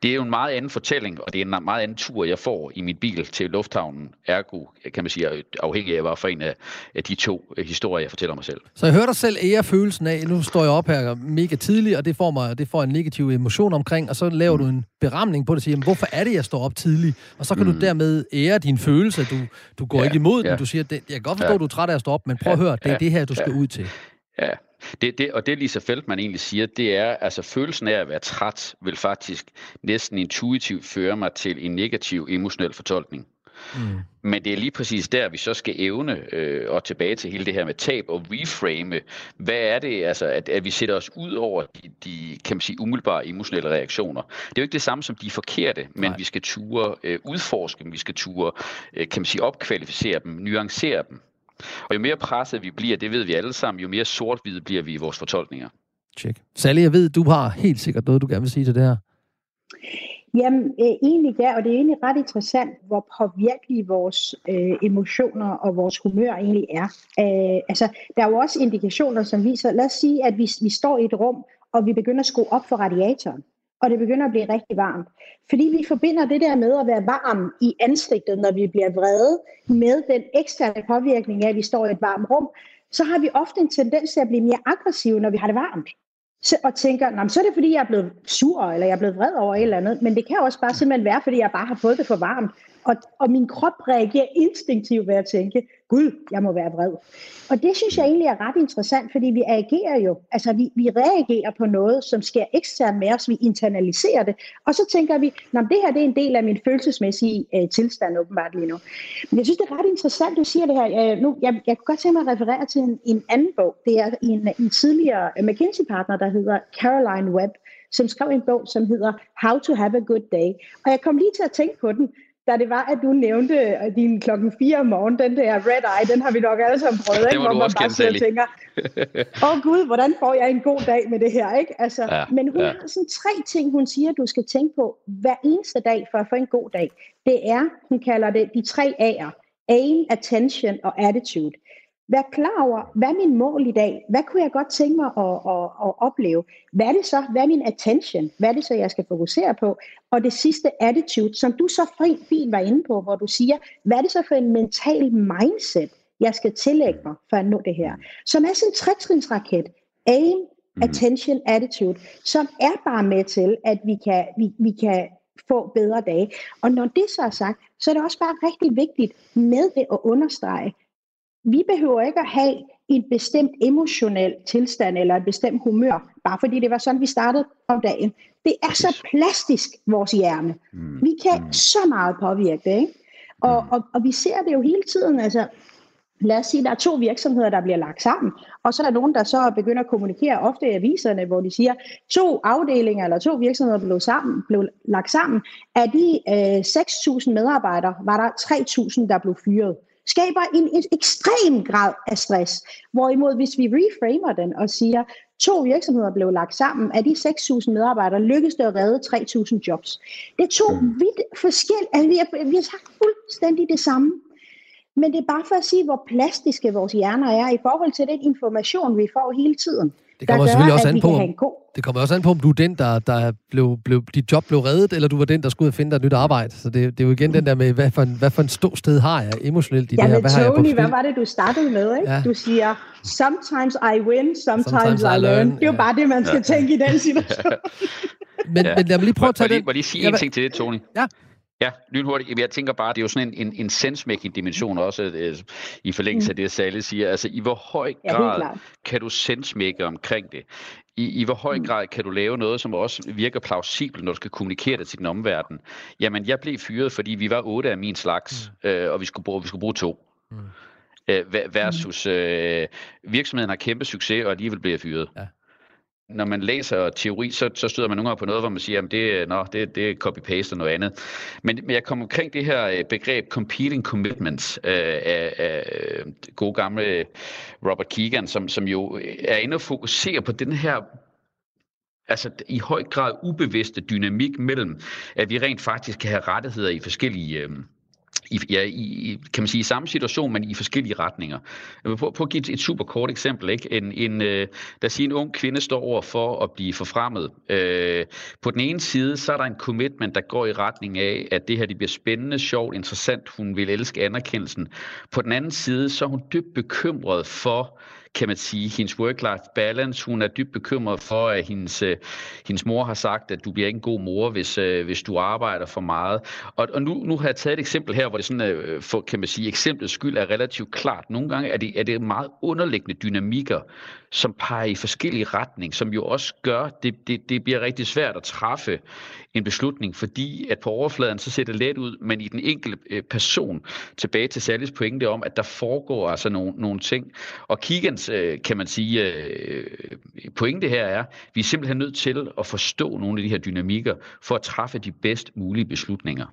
Det er jo en meget anden fortælling, og det er en meget anden tur, jeg får i min bil til lufthavnen. Ergo, kan man sige, afhængig af, hvad for en af, af de to øh, historier, jeg fortæller mig selv. Så jeg hører dig selv ære følelsen af, nu står jeg op her mega tidligt, og det får, mig, det får en negativ emotion omkring, og så laver mm. du en beramning på det, og siger, jamen, hvorfor er det, jeg står op tidligt? Og så kan mm. du dermed ære din følelse. Du, du går ja, ikke imod ja. den, du siger, det, jeg kan godt forstå, ja. at du er træt af at stå op, men prøv ja, at høre, det er ja, det her, du skal ja. ud til. Ja, det, det, og det Lisa Feldman egentlig siger, det er, altså følelsen af at være træt, vil faktisk næsten intuitivt føre mig til en negativ emotionel fortolkning. Mm. Men det er lige præcis der, vi så skal evne øh, og tilbage til hele det her med tab og reframe. Hvad er det, altså, at, at vi sætter os ud over de, de kan man sige, umiddelbare emotionelle reaktioner. Det er jo ikke det samme som de forkerte, men Nej. vi skal ture øh, udforske dem, vi skal ture, øh, kan man sige, opkvalificere dem, nuancere dem. Og jo mere presset vi bliver, det ved vi alle sammen, jo mere sort-hvide bliver vi i vores fortolkninger. Check. Sally, jeg ved, du har helt sikkert noget, du gerne vil sige til det her. Jamen, øh, egentlig ja, og det er egentlig ret interessant, hvor påvirkelige vores øh, emotioner og vores humør egentlig er. Øh, altså, der er jo også indikationer, som viser, lad os sige, at vi, vi står i et rum, og vi begynder at skrue op for radiatoren og det begynder at blive rigtig varmt. Fordi vi forbinder det der med at være varm i ansigtet, når vi bliver vrede, med den eksterne påvirkning af, at vi står i et varmt rum, så har vi ofte en tendens til at blive mere aggressive, når vi har det varmt. Så, og tænker, så er det fordi, jeg er blevet sur, eller jeg er blevet vred over et eller andet. Men det kan også bare simpelthen være, fordi jeg bare har fået det for varmt. Og, og min krop reagerer instinktivt ved at tænke, gud, jeg må være vred. Og det synes jeg egentlig er ret interessant, fordi vi agerer jo, altså vi, vi reagerer på noget, som sker eksternt med os, vi internaliserer det, og så tænker vi, at det her det er en del af min følelsesmæssige øh, tilstand åbenbart lige nu. Men jeg synes, det er ret interessant, du siger det her. Øh, nu, jeg, jeg kunne godt tænke mig at referere til en, en anden bog. Det er en, en tidligere McKinsey-partner, der hedder Caroline Webb, som skrev en bog, som hedder How to Have a Good Day. Og jeg kom lige til at tænke på den, da det var, at du nævnte din klokken 4 om morgenen, den der red eye, den har vi nok alle sammen prøvet, ikke? hvor man bare sidder og tænker, åh oh, gud, hvordan får jeg en god dag med det her, ikke? Altså, ja, men hun ja. har sådan tre ting, hun siger, du skal tænke på hver eneste dag for at få en god dag. Det er, hun kalder det de tre A'er. Aim, attention og attitude. Vær klar over, hvad er min mål i dag? Hvad kunne jeg godt tænke mig at, at, at opleve? Hvad er det så? Hvad er min attention? Hvad er det så, jeg skal fokusere på? Og det sidste attitude, som du så fint var inde på, hvor du siger, hvad er det så for en mental mindset, jeg skal tillægge mig for at nå det her? Som er sådan en trætrinsraket. Aim, mm. attention, attitude, som er bare med til, at vi kan, vi, vi kan få bedre dage. Og når det så er sagt, så er det også bare rigtig vigtigt med det at understrege, vi behøver ikke at have en bestemt emotionel tilstand eller et bestemt humør, bare fordi det var sådan, vi startede om dagen. Det er så plastisk, vores hjerne. Mm. Vi kan mm. så meget påvirke det, ikke? Og, mm. og, og vi ser det jo hele tiden, altså lad os sige, der er to virksomheder, der bliver lagt sammen, og så er der nogen, der så begynder at kommunikere ofte i aviserne, hvor de siger, to afdelinger eller to virksomheder blev, sammen, blev lagt sammen. Af de øh, 6.000 medarbejdere var der 3.000, der blev fyret skaber en, en ekstrem grad af stress. Hvorimod hvis vi reframer den og siger, to virksomheder blev lagt sammen, af de 6.000 medarbejdere lykkedes det at redde 3.000 jobs. Det er to mm. vidt forskellige, altså vi har, vi har sagt fuldstændig det samme. Men det er bare for at sige, hvor plastiske vores hjerner er i forhold til den information, vi får hele tiden. Det kommer gør, selvfølgelig også an på, om, god... det kommer også an på, om du er den, der, der blev, blev, dit job blev reddet, eller du var den, der skulle finde dig et nyt arbejde. Så det, det er jo igen den der med, hvad for en, hvad for en sted har jeg emotionelt i ja, det her? Hvad Tony, har jeg hvad var det, du startede med? Ikke? Ja. Du siger, sometimes I win, sometimes, sometimes I, learn. learn. Det er jo ja. bare det, man skal ja. tænke i den situation. men, ja. men lad mig lige prøve at tage det. Må jeg lige sige en ting til det, Tony? Ja. Ja, lynhurtigt. Jeg tænker bare, det er jo sådan en, en, en sensmaking dimension også, øh, i forlængelse af mm. det, Sally siger. Altså, i hvor høj grad ja, kan du sensmække omkring det? I, I hvor høj mm. grad kan du lave noget, som også virker plausibelt, når du skal kommunikere det til din omverden? Jamen, jeg blev fyret, fordi vi var otte af min slags, mm. øh, og vi skulle bruge, vi skulle bruge to. Mm. Øh, versus øh, virksomheden har kæmpe succes, og alligevel bliver fyret. Ja når man læser teori, så, så støder man nogle gange på noget, hvor man siger, at det, nå, det, det er copy-paste og noget andet. Men, men jeg kommer omkring det her øh, begreb competing commitments øh, af, af øh, gode gamle Robert Keegan, som, som jo øh, er inde og fokuserer på den her altså i høj grad ubevidste dynamik mellem, at vi rent faktisk kan have rettigheder i forskellige øh, i, ja, i, kan man sige, i samme situation, men i forskellige retninger. Jeg vil prøve, prøve at give et, et super kort eksempel. Ikke? En, en, øh, der sige, en ung kvinde står over for at blive forfremmet. Øh, på den ene side, så er der en commitment, der går i retning af, at det her det bliver spændende, sjovt, interessant. Hun vil elske anerkendelsen. På den anden side, så er hun dybt bekymret for, kan man sige, hendes work-life balance. Hun er dybt bekymret for, at hendes, øh, hendes mor har sagt, at du bliver ikke en god mor, hvis, øh, hvis du arbejder for meget. Og, og nu, nu har jeg taget et eksempel her, hvor det sådan, øh, for, kan man sige, eksemplets skyld er relativt klart. Nogle gange er det, er det meget underliggende dynamikker, som peger i forskellige retning, som jo også gør, det, det, det bliver rigtig svært at træffe en beslutning, fordi at på overfladen så ser det let ud, men i den enkelte øh, person, tilbage til Sallys pointe om, at der foregår altså nogle, nogle ting. Og Kigans, øh, kan man sige, øh, pointe her er, vi er simpelthen nødt til at forstå nogle af de her dynamikker, for at træffe de bedst mulige beslutninger.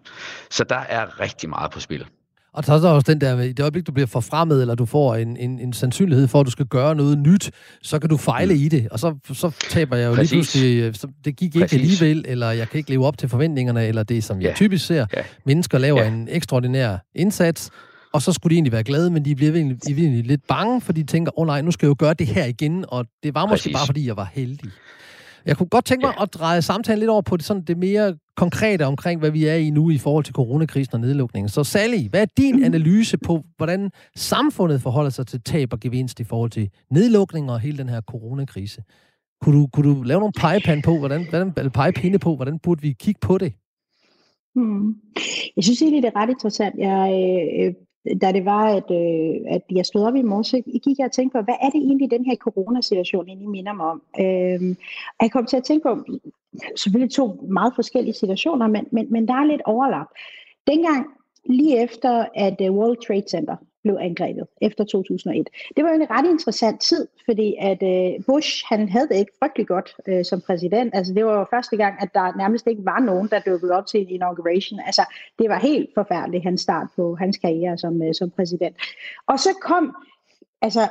Så der er rigtig meget på spil. Og så er der også den der, i det øjeblik, du bliver forfremmet, eller du får en, en, en sandsynlighed for, at du skal gøre noget nyt, så kan du fejle mm. i det, og så, så taber jeg jo Præcis. lige pludselig, så det gik ikke Præcis. alligevel, eller jeg kan ikke leve op til forventningerne, eller det, som ja. jeg typisk ser. Ja. Mennesker laver ja. en ekstraordinær indsats, og så skulle de egentlig være glade, men de bliver egentlig, de bliver egentlig lidt bange, for de tænker, åh oh, nej, nu skal jeg jo gøre det her igen, og det var måske Præcis. bare, fordi jeg var heldig. Jeg kunne godt tænke mig ja. at dreje samtalen lidt over på det, sådan det mere konkrete omkring, hvad vi er i nu i forhold til coronakrisen og nedlukningen. Så Sally, hvad er din analyse på, hvordan samfundet forholder sig til tab og gevinst i forhold til nedlukning og hele den her coronakrise? Kunne du, kunne du lave nogle pegepinde på, hvordan, hvordan, eller pegepinde på, hvordan burde vi kigge på det? Hmm. Jeg synes egentlig, det er ret interessant. Jeg øh, da det var, at, øh, at jeg stod op i morges, så gik jeg og tænkte på, hvad er det egentlig, den her coronasituation egentlig minder mig om? Øh, jeg kom til at tænke på, selvfølgelig to meget forskellige situationer, men, men, men der er lidt overlap. Dengang, lige efter at øh, World Trade Center blev angrebet efter 2001. Det var jo en ret interessant tid, fordi at øh, Bush, han havde det ikke frygtelig godt øh, som præsident. Altså det var jo første gang, at der nærmest ikke var nogen, der dukkede op til en inauguration. Altså det var helt forfærdeligt, hans start på hans karriere som, øh, som præsident. Og så kom, altså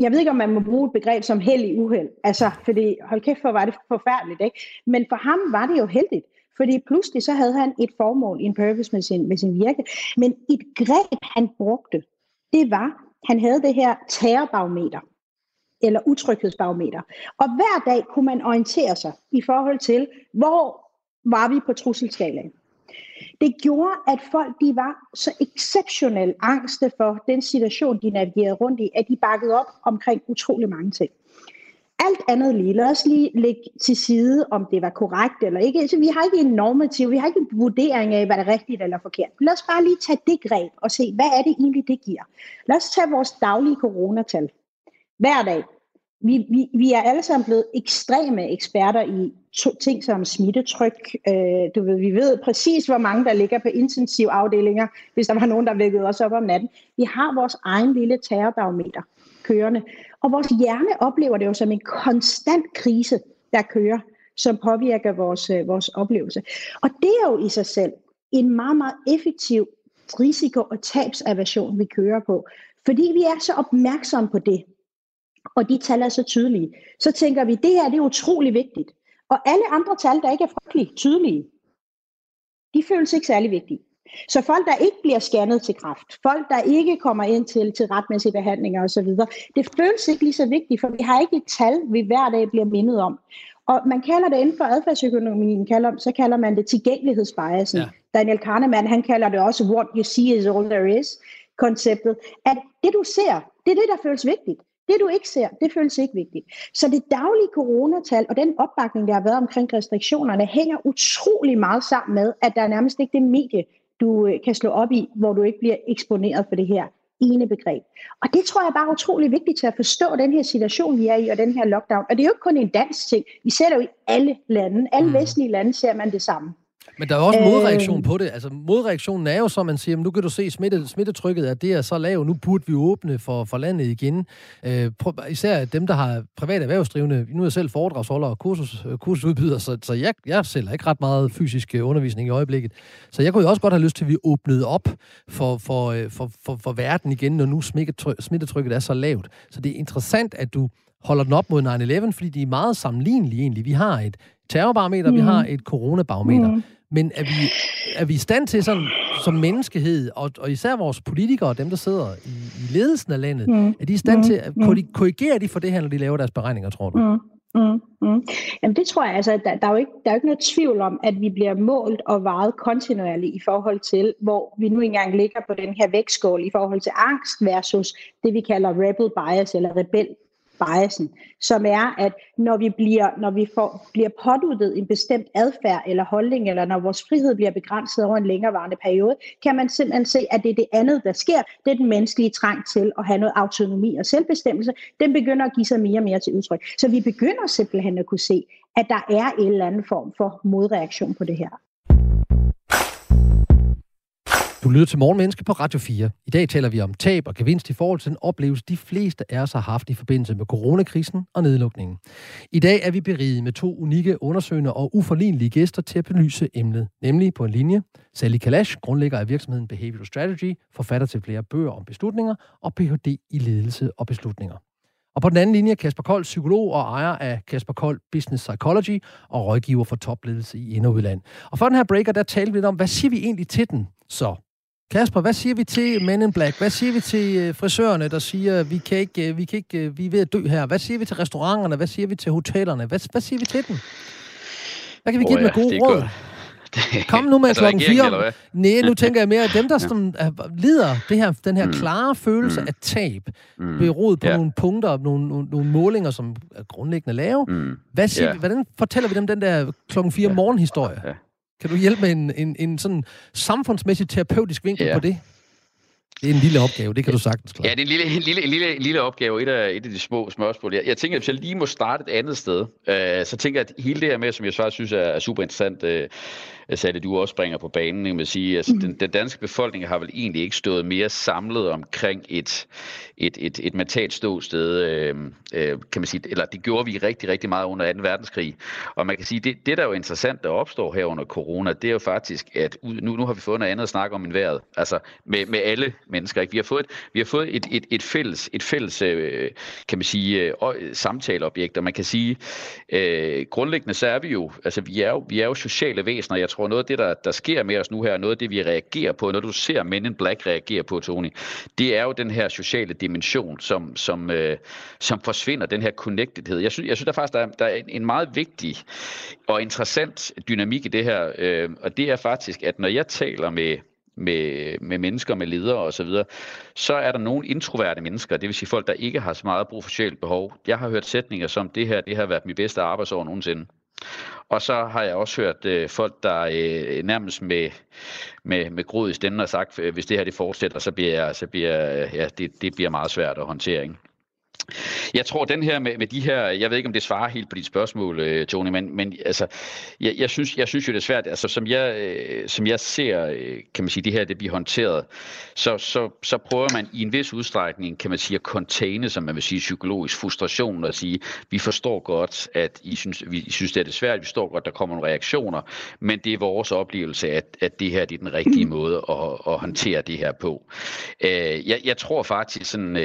jeg ved ikke, om man må bruge et begreb som held i uheld. Altså, fordi hold kæft, for var det forfærdeligt, ikke? Men for ham var det jo heldigt. Fordi pludselig så havde han et formål, en purpose med sin, med sin virke. Men et greb, han brugte, det var, han havde det her terrorbarometer, eller utryghedsbarometer. Og hver dag kunne man orientere sig i forhold til, hvor var vi på trusselskalaen. Det gjorde, at folk de var så exceptionelt angste for den situation, de navigerede rundt i, at de bakkede op omkring utrolig mange ting alt andet lige, lad os lige lægge til side, om det var korrekt eller ikke. Så vi har ikke en normativ, vi har ikke en vurdering af, hvad der er rigtigt eller forkert. Lad os bare lige tage det greb og se, hvad er det egentlig, det giver. Lad os tage vores daglige coronatal. Hver dag. Vi, vi, vi er alle sammen blevet ekstreme eksperter i to, ting som smittetryk. Øh, du ved, vi ved præcis, hvor mange der ligger på intensivafdelinger, hvis der var nogen, der vækkede os op om natten. Vi har vores egen lille terrorbarometer kørende. Og vores hjerne oplever det jo som en konstant krise, der kører, som påvirker vores, øh, vores oplevelse. Og det er jo i sig selv en meget, meget effektiv risiko- og tabsaversion, vi kører på. Fordi vi er så opmærksomme på det, og de tal er så tydelige, så tænker vi, det her det er utrolig vigtigt. Og alle andre tal, der ikke er frygtelig tydelige, de føles ikke særlig vigtige. Så folk, der ikke bliver scannet til kraft, folk, der ikke kommer ind til, til retmæssige behandlinger osv., det føles ikke lige så vigtigt, for vi har ikke et tal, vi hver dag bliver mindet om. Og man kalder det inden for adfærdsøkonomien, kalder, så kalder man det tilgængelighedsbiasen. Ja. Daniel Kahneman, han kalder det også what you see is all there is, konceptet. At det du ser, det er det, der føles vigtigt. Det du ikke ser, det føles ikke vigtigt. Så det daglige coronatal og den opbakning, der har været omkring restriktionerne, hænger utrolig meget sammen med, at der er nærmest ikke det medie, du øh, kan slå op i, hvor du ikke bliver eksponeret for det her ene begreb. Og det tror jeg bare er utrolig vigtigt til at forstå den her situation, vi er i, og den her lockdown. Og det er jo ikke kun en dansk ting. Vi ser det jo i alle lande. Alle mm. vestlige lande ser man det samme. Men der er også en modreaktion øh, på det. Altså, modreaktionen er jo, som man siger, nu kan du se, smitte, smittetrykket at det er så lavt, nu burde vi åbne for, for landet igen. Øh, prøv, især dem, der har private erhvervsdrivende. Nu er jeg selv foredragsholder og kursus, øh, kursusudbyder, så, så jeg, jeg selv ikke ret meget fysisk øh, undervisning i øjeblikket. Så jeg kunne jo også godt have lyst til, at vi åbnede op for, for, øh, for, for, for verden igen, når nu smittetrykket er så lavt. Så det er interessant, at du holder den op mod 9-11, fordi de er meget sammenlignelige egentlig. Vi har et terrorbarometer, mm. vi har et coronabarometer. Mm. Men er vi, er vi i stand til sådan, som menneskehed, og, og især vores politikere, dem der sidder i, i ledelsen af landet, mm. er de i stand mm. til at mm. korrigere de for det her, når de laver deres beregninger, tror du? Mm. Mm, mm. Jamen det tror jeg, altså, der, der, er jo ikke, der er jo ikke noget tvivl om, at vi bliver målt og varet kontinuerligt i forhold til, hvor vi nu engang ligger på den her vægtskål i forhold til angst versus det, vi kalder rebel bias eller rebel biasen, som er, at når vi bliver, når vi får, bliver påduttet en bestemt adfærd eller holdning, eller når vores frihed bliver begrænset over en længerevarende periode, kan man simpelthen se, at det er det andet, der sker. Det er den menneskelige trang til at have noget autonomi og selvbestemmelse. Den begynder at give sig mere og mere til udtryk. Så vi begynder simpelthen at kunne se, at der er en eller anden form for modreaktion på det her. Du lytter til Morgenmenneske på Radio 4. I dag taler vi om tab og gevinst i forhold til den oplevelse, de fleste af os har haft i forbindelse med coronakrisen og nedlukningen. I dag er vi beriget med to unikke undersøgende og uforlignelige gæster til at belyse emnet, nemlig på en linje Sally Kalash, grundlægger af virksomheden Behavioral Strategy, forfatter til flere bøger om beslutninger og Ph.D. i ledelse og beslutninger. Og på den anden linje Kasper Kold, psykolog og ejer af Kasper Kold Business Psychology og rådgiver for topledelse i Inderudland. Og for den her breaker, der talte vi lidt om, hvad siger vi egentlig til den så? Kasper, hvad siger vi til Men in Black? Hvad siger vi til øh, frisørerne, der siger, vi kan ikke, øh, vi kan ikke, øh, vi er ved at dø her? Hvad siger vi til restauranterne? Hvad siger vi til hotellerne? Hvad, hvad siger vi til dem? Hvad kan vi give oh, ja, dem med gode råd? Det, Kom nu med altså klokken fire. Nej, nu tænker jeg mere, at dem, der som, lider det her, den her mm. klare følelse mm. af tab, mm. beroet på yeah. nogle punkter, nogle, nogle, nogle målinger, som er grundlæggende lave. Mm. Hvad siger vi, hvordan fortæller vi dem den der klokken fire yeah. morgenhistorie? Yeah. Kan du hjælpe med en, en, en sådan samfundsmæssig terapeutisk vinkel ja. på det? Det er en lille opgave, det kan du sagtens klare. Ja, det er en lille, en lille, en lille, en lille opgave, et af, et af de små spørgsmål. Jeg, jeg tænker, at hvis jeg lige må starte et andet sted, øh, så tænker jeg, at hele det her med, som jeg faktisk synes er, er super interessant, øh, Sally, du også bringer på banen, jeg vil sige, altså, mm. den, den danske befolkning har vel egentlig ikke stået mere samlet omkring et, et, et, et mentalt ståsted, øh, øh, kan man sige, eller det gjorde vi rigtig, rigtig meget under 2. verdenskrig. Og man kan sige, det, det der er jo interessant, der opstår her under corona, det er jo faktisk, at nu, nu har vi fået noget andet at snakke om end vejret, altså med, med alle mennesker. Ikke? Vi har fået, et, vi har fået et, et, et fælles, et fælles øh, kan man sige, øh, samtaleobjekt, og man kan sige, øh, grundlæggende så er vi jo, altså vi er jo, vi er jo sociale væsener, jeg tror noget af det, der, der sker med os nu her, noget af det, vi reagerer på, når du ser Men in Black reagere på, Tony, det er jo den her sociale dimension, som, som, øh, som forsvinder, den her connectedhed. Jeg synes, jeg synes der faktisk, der er, der er en meget vigtig og interessant dynamik i det her, øh, og det er faktisk, at når jeg taler med med, med mennesker, med ledere osv., så, så er der nogle introverte mennesker, det vil sige folk, der ikke har så meget brug for socialt behov. Jeg har hørt sætninger som, det her det har været mit bedste arbejdsår nogensinde. Og så har jeg også hørt øh, folk, der øh, nærmest med, med, med grod i stemmen har sagt, øh, hvis det her det fortsætter, så bliver, så bliver øh, ja, det, det bliver meget svært at håndtere. Ikke? Jeg tror, den her med, med de her, jeg ved ikke, om det svarer helt på dit spørgsmål, øh, Tony, men, men altså, jeg, jeg, synes, jeg synes jo, det er svært. Altså, som jeg, øh, som jeg ser, øh, kan man sige, det her, det bliver håndteret, så, så, så prøver man i en vis udstrækning, kan man sige, at containe, som man vil sige, psykologisk frustration, og sige, vi forstår godt, at I synes, vi synes, det er det svært, vi forstår godt, der kommer nogle reaktioner, men det er vores oplevelse, at, at det her det er den rigtige måde at, at håndtere det her på. Jeg, jeg tror faktisk sådan,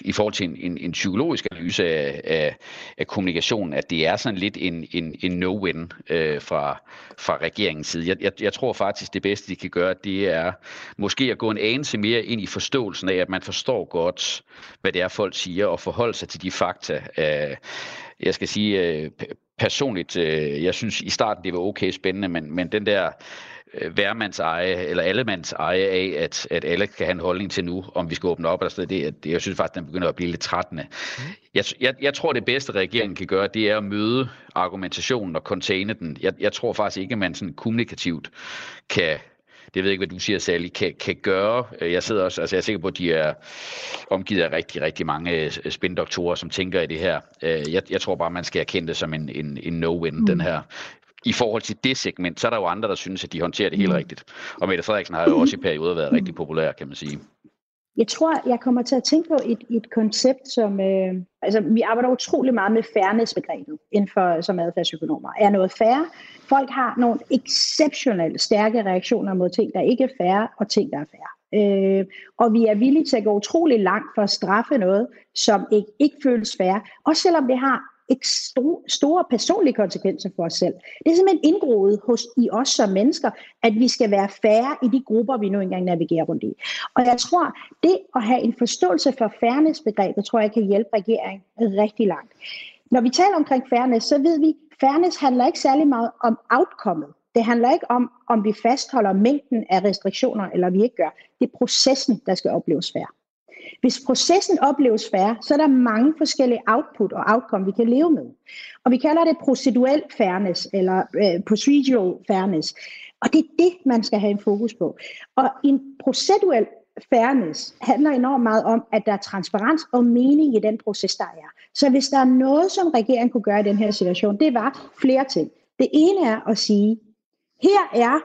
i forhold til en, en, en psykologisk analyse af, af, af kommunikationen, at det er sådan lidt en, en, en no-win øh, fra, fra regeringens side. Jeg, jeg, jeg tror faktisk, det bedste, de kan gøre, det er måske at gå en anelse mere ind i forståelsen af, at man forstår godt, hvad det er, folk siger, og forholde sig til de fakta. Øh, jeg skal sige, øh, personligt, øh, jeg synes i starten, det var okay spændende, men, men den der værmands eje, eller allemands eje af, at, at alle kan have en holdning til nu, om vi skal åbne op eller sådan det, det, jeg synes faktisk, den begynder at blive lidt trættende. Mm. Jeg, jeg, jeg tror, det bedste regeringen kan gøre, det er at møde argumentationen og containe den. Jeg, jeg tror faktisk ikke, at man sådan kommunikativt kan, det ved jeg ikke, hvad du siger, Sally, kan, kan gøre. Jeg sidder også, altså jeg er sikker på, at de er omgivet af rigtig, rigtig mange øh, spindoktorer, som tænker i det her. Øh, jeg, jeg tror bare, man skal erkende det som en, en, en no-win, mm. den her i forhold til det segment, så er der jo andre, der synes, at de håndterer det helt mm. rigtigt. Og Mette Frederiksen har jo også i perioder været rigtig populær, kan man sige. Jeg tror, jeg kommer til at tænke på et, et koncept, som... Øh, altså, vi arbejder utrolig meget med fairness-begrebet inden for, som adfærdsøkonomer. Er noget fair? Folk har nogle exceptionelt stærke reaktioner mod ting, der ikke er fair, og ting, der er fair. Øh, og vi er villige til at gå utrolig langt for at straffe noget, som ikke, ikke føles fair, også selvom det har store personlige konsekvenser for os selv. Det er simpelthen indgroet hos, i os som mennesker, at vi skal være færre i de grupper, vi nu engang navigerer rundt i. Og jeg tror, det at have en forståelse for fairness-begrebet, tror jeg kan hjælpe regeringen rigtig langt. Når vi taler omkring fairness, så ved vi, at fairness handler ikke særlig meget om outcome. Det handler ikke om, om vi fastholder mængden af restriktioner, eller vi ikke gør. Det er processen, der skal opleves fair. Hvis processen opleves færre, så er der mange forskellige output og outcome, vi kan leve med. Og vi kalder det proceduel fairness, eller øh, procedural fairness. Og det er det, man skal have en fokus på. Og en proceduel fairness handler enormt meget om, at der er transparens og mening i den proces, der er. Så hvis der er noget, som regeringen kunne gøre i den her situation, det var flere ting. Det ene er at sige, her er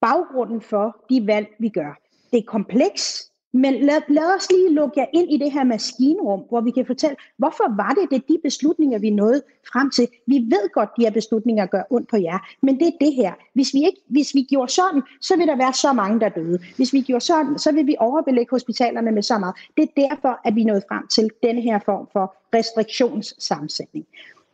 baggrunden for de valg, vi gør. Det er kompleks, men lad, lad os lige lukke jer ind i det her maskinrum, hvor vi kan fortælle, hvorfor var det, det de beslutninger, vi nåede frem til. Vi ved godt, de her beslutninger gør ondt på jer, men det er det her. Hvis vi, ikke, hvis vi gjorde sådan, så vil der være så mange, der døde. Hvis vi gjorde sådan, så vil vi overbelægge hospitalerne med så meget. Det er derfor, at vi nåede frem til den her form for restriktionssammensætning.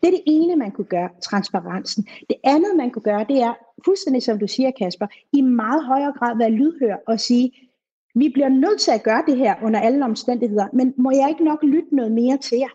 Det er det ene, man kunne gøre, transparensen. Det andet, man kunne gøre, det er, fuldstændig som du siger, Kasper, i meget højere grad være lydhør og sige, vi bliver nødt til at gøre det her under alle omstændigheder, men må jeg ikke nok lytte noget mere til jer?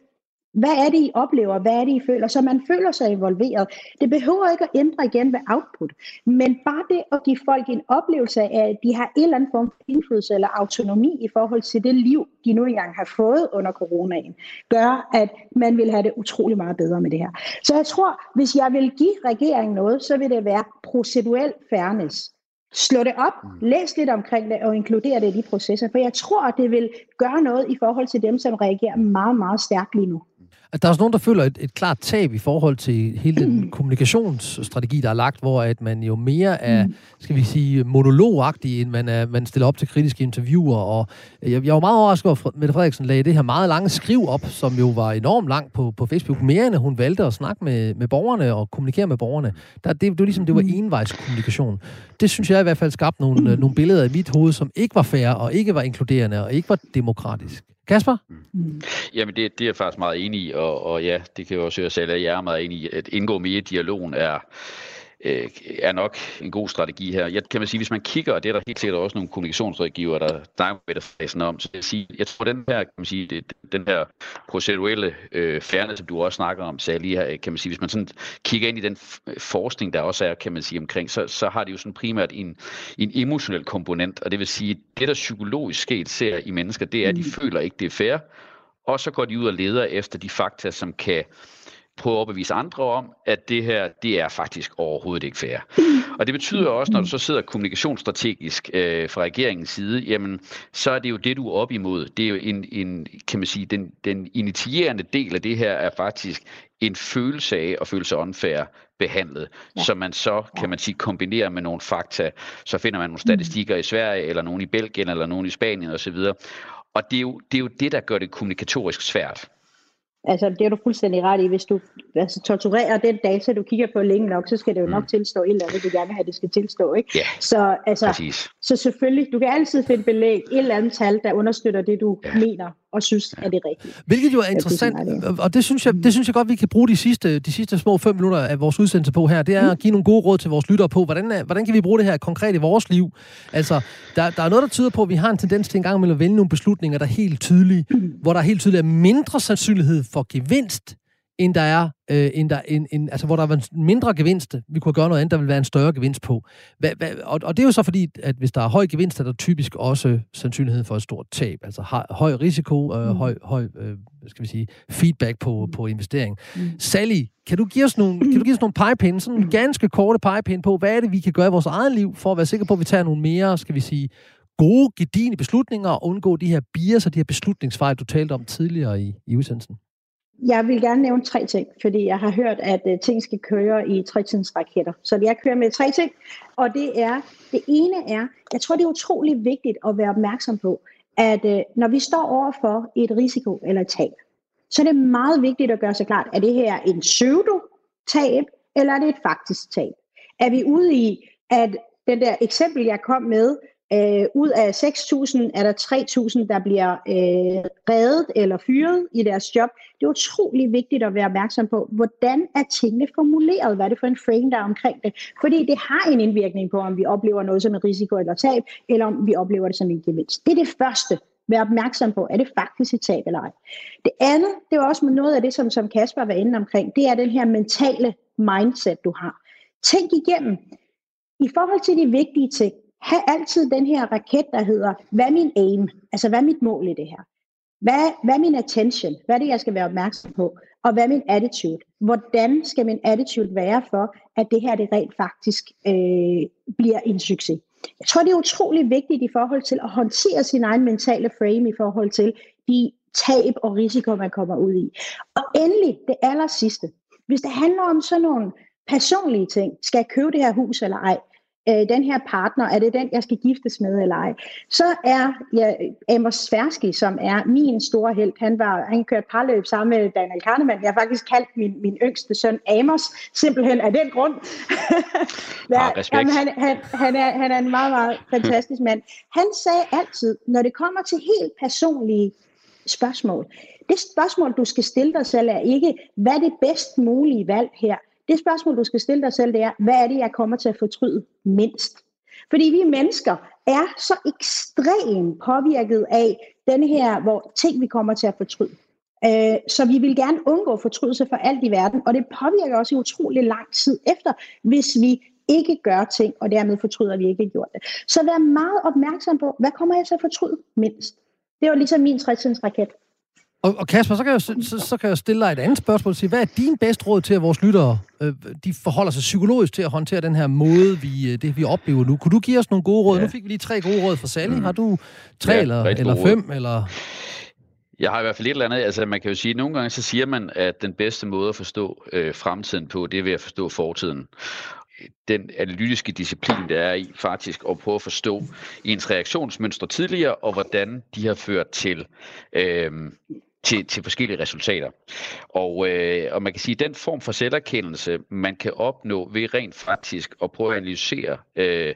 Hvad er det, I oplever? Hvad er det, I føler? Så man føler sig involveret. Det behøver ikke at ændre igen ved output, men bare det at give folk en oplevelse af, at de har en eller anden form for indflydelse eller autonomi i forhold til det liv, de nu engang har fået under coronaen, gør, at man vil have det utrolig meget bedre med det her. Så jeg tror, hvis jeg vil give regeringen noget, så vil det være proceduel fairness slå det op, mm. læs lidt omkring det og inkludere det i de processer, for jeg tror, at det vil gøre noget i forhold til dem, som reagerer meget, meget stærkt lige nu at der er også nogen, der føler et, et klart tab i forhold til hele den kommunikationsstrategi, der er lagt, hvor at man jo mere er, mm. skal vi sige, monologagtig, end man, er, man stiller op til kritiske interviewer. Og jeg, jeg var meget overrasket over, at Mette Frederiksen lagde det her meget lange skriv op, som jo var enormt langt på, på Facebook, mere end hun valgte at snakke med, med borgerne og kommunikere med borgerne. Der, det, det var ligesom, det var mm. envejskommunikation. Det synes jeg i hvert fald skabte nogle, mm. nogle billeder i mit hoved, som ikke var fair og ikke var inkluderende og ikke var demokratisk. Kasper? Mm. Jamen, det, det er jeg faktisk meget enig i, og, og ja, det kan jeg også høre selv, at jeg er meget enig i, at indgå mere i dialogen er, øh, er nok en god strategi her. Jeg kan man sige, hvis man kigger, og det er der helt sikkert også nogle kommunikationsrådgiver, der snakker med om, så jeg, sige, jeg tror, den her, kan man sige, det, den her proceduelle øh, fairness, som du også snakker om, lige her, kan man sige, hvis man sådan kigger ind i den forskning, der også er, kan man sige, omkring, så, så har det jo sådan primært en, en emotionel komponent, og det vil sige, det der psykologisk sket ser i mennesker, det er, at de mm. føler ikke, det er fair, og så går de ud og leder efter de fakta, som kan prøve at overbevise andre om, at det her, det er faktisk overhovedet ikke fair. Og det betyder også, når du så sidder kommunikationsstrategisk øh, fra regeringens side, jamen, så er det jo det, du er op imod. Det er jo en, en kan man sige, den, den initierende del af det her er faktisk en følelse af at føle sig unfair behandlet, ja. som man så, kan man sige, kombinerer med nogle fakta. Så finder man nogle statistikker i Sverige, eller nogle i Belgien, eller nogle i Spanien osv. Og det er, jo, det er jo det, der gør det kommunikatorisk svært. Altså, det er du fuldstændig ret i. Hvis du altså, torturerer den data, du kigger på længe nok, så skal det jo nok mm. tilstå et eller andet, du gerne vil have, det skal tilstå. Ikke? Ja, så, altså, så selvfølgelig, du kan altid finde belæg, et eller andet tal, der understøtter det, du ja. mener og synes, at det er rigtigt. Hvilket jo er interessant, og det synes, jeg, det synes jeg godt, vi kan bruge de sidste, de sidste små fem minutter af vores udsendelse på her. Det er at give nogle gode råd til vores lyttere på, hvordan, hvordan kan vi bruge det her konkret i vores liv? Altså, der, der er noget, der tyder på, at vi har en tendens til en gang imellem at vælge nogle beslutninger, der er helt tydelige, mm. hvor der er helt tydeligt er mindre sandsynlighed for gevinst, end der er, øh, end der, end, end, altså hvor der er en mindre gevinst, vi kunne gøre noget andet, der vil være en større gevinst på. Hva, hva, og, og det er jo så fordi, at hvis der er høj gevinst, er der typisk også sandsynlighed for et stort tab, altså høj, høj risiko, øh, mm. høj, høj øh, skal vi sige, feedback på, på investering. Mm. Sally, kan du give os nogle, kan du give os nogle pegepinde, sådan en ganske korte pegepinde på, hvad er det, vi kan gøre i vores eget liv, for at være sikre på, at vi tager nogle mere, skal vi sige, gode, gedigende beslutninger og undgå de her bias og de her beslutningsfejl, du talte om tidligere i, i udsendelsen? Jeg vil gerne nævne tre ting, fordi jeg har hørt, at øh, ting skal køre i tretidsraketter. Så jeg kører med tre ting, og det er, det ene er, jeg tror, det er utrolig vigtigt at være opmærksom på, at øh, når vi står over for et risiko eller et tab, så er det meget vigtigt at gøre sig klart, er det her en pseudo-tab, eller er det et faktisk tab? Er vi ude i, at den der eksempel, jeg kom med, Øh, ud af 6.000 er der 3.000, der bliver øh, reddet eller fyret i deres job. Det er utrolig vigtigt at være opmærksom på, hvordan er tingene formuleret? Hvad er det for en frame, der er omkring det? Fordi det har en indvirkning på, om vi oplever noget som en risiko eller tab, eller om vi oplever det som en gevinst. Det er det første. Vær opmærksom på, er det faktisk et tab eller ej. Det andet, det er også noget af det, som, som Kasper var inde omkring, det er den her mentale mindset, du har. Tænk igennem, i forhold til de vigtige ting, have altid den her raket, der hedder, hvad er min aim? Altså, hvad er mit mål i det her? Hvad, hvad er min attention? Hvad er det, jeg skal være opmærksom på? Og hvad er min attitude? Hvordan skal min attitude være for, at det her det rent faktisk øh, bliver en succes? Jeg tror, det er utrolig vigtigt i forhold til at håndtere sin egen mentale frame i forhold til de tab og risiko, man kommer ud i. Og endelig, det aller sidste. Hvis det handler om sådan nogle personlige ting, skal jeg købe det her hus eller ej, øh, den her partner, er det den, jeg skal giftes med eller ej? Så er ja, Amos Sversky, som er min store held, han, var, han kørte parløb sammen med Daniel Kahneman. Jeg har faktisk kaldt min, min yngste søn Amos, simpelthen af den grund. ja, ah, jamen, han, han, han, er, han er en meget, meget fantastisk mand. Han sagde altid, når det kommer til helt personlige spørgsmål, det spørgsmål, du skal stille dig selv, er ikke, hvad er det bedst mulige valg her? Det spørgsmål, du skal stille dig selv, det er, hvad er det, jeg kommer til at fortryde mindst? Fordi vi mennesker er så ekstremt påvirket af den her, hvor ting vi kommer til at fortryde. Øh, så vi vil gerne undgå fortrydelse for alt i verden, og det påvirker også i utrolig lang tid efter, hvis vi ikke gør ting, og dermed fortryder, at vi ikke har gjort det. Så vær meget opmærksom på, hvad kommer jeg til at fortryde mindst? Det var ligesom min 60 raket. Og, og Kasper, så kan, jeg, så, så kan jeg stille dig et andet spørgsmål. Sige, hvad er din bedste råd til, at vores lyttere øh, de forholder sig psykologisk til at håndtere den her måde, vi, øh, det vi oplever nu? Kunne du give os nogle gode råd? Ja. Nu fik vi lige tre gode råd fra Sally. Mm. Har du tre ja, eller, eller fem? Eller? Jeg har i hvert fald et eller andet, altså man kan jo sige, at nogle gange så siger man, at den bedste måde at forstå øh, fremtiden på, det er ved at forstå fortiden den analytiske disciplin, der er i faktisk at prøve at forstå ens reaktionsmønstre tidligere, og hvordan de har ført til, øh, til, til forskellige resultater. Og, øh, og man kan sige, at den form for selverkendelse, man kan opnå ved rent faktisk at prøve at analysere øh,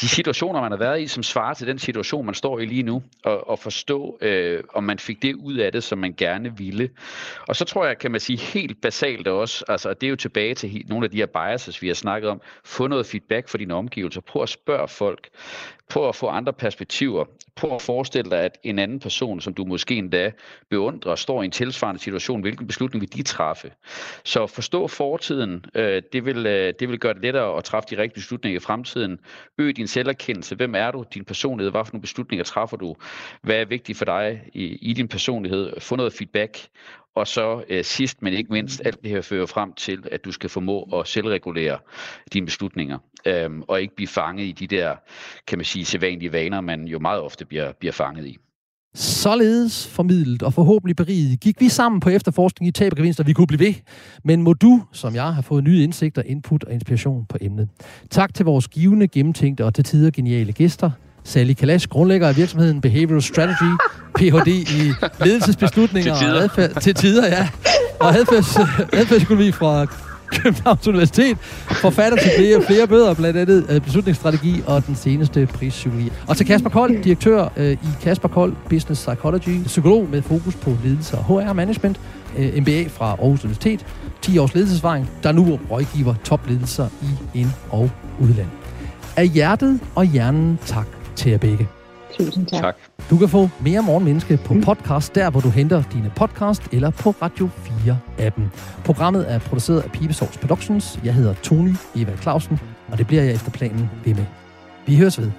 de situationer, man har været i, som svarer til den situation, man står i lige nu, og, og forstå, øh, om man fik det ud af det, som man gerne ville. Og så tror jeg, kan man sige helt basalt også, altså det er jo tilbage til nogle af de her biases, vi har snakket om, få noget feedback fra dine omgivelser, prøv at spørge folk, prøv at få andre perspektiver, prøv at forestille dig, at en anden person, som du måske endda beundrer, står i en tilsvarende situation, hvilken beslutning vil de træffe? Så forstå fortiden, øh, det, vil, øh, det vil gøre det lettere at træffe de rigtige beslutninger i fremtiden. Øg din selverkendelse. Hvem er du? Din personlighed. Hvad for nogle beslutninger træffer du? Hvad er vigtigt for dig i, i din personlighed? Få noget feedback. Og så øh, sidst, men ikke mindst, alt det her fører frem til, at du skal formå at selvregulere dine beslutninger, øhm, og ikke blive fanget i de der, kan man sige, sædvanlige vaner, man jo meget ofte bliver, bliver fanget i. Således formidlet og forhåbentlig beriget gik vi sammen på efterforskning i tab og gevinster. Vi kunne blive ved. Men må du, som jeg, har fået nye indsigter, input og inspiration på emnet. Tak til vores givende, gennemtænkte og til tider geniale gæster. Sally Kalash, grundlægger af virksomheden Behavioral Strategy, Ph.D. i ledelsesbeslutninger til tider. og adfærd, til tider, ja, og adfærds, fra Københavns Universitet, forfatter til flere, flere bøder, blandt andet øh, beslutningsstrategi og den seneste prispsykologi. Og til Kasper Kold, direktør øh, i Kasper Kold Business Psychology, psykolog med fokus på ledelse og HR Management, øh, MBA fra Aarhus Universitet, 10 års ledelsesvaring, der nu rådgiver topledelser i ind- og udland. Af hjertet og hjernen tak til jer begge. Tusind tak. tak. Du kan få mere Morgenmenneske på mm. podcast, der hvor du henter dine podcast, eller på Radio 4-appen. Programmet er produceret af Pibesovs Productions. Jeg hedder Tony Eva Clausen, og det bliver jeg efter planen ved med. Vi høres ved.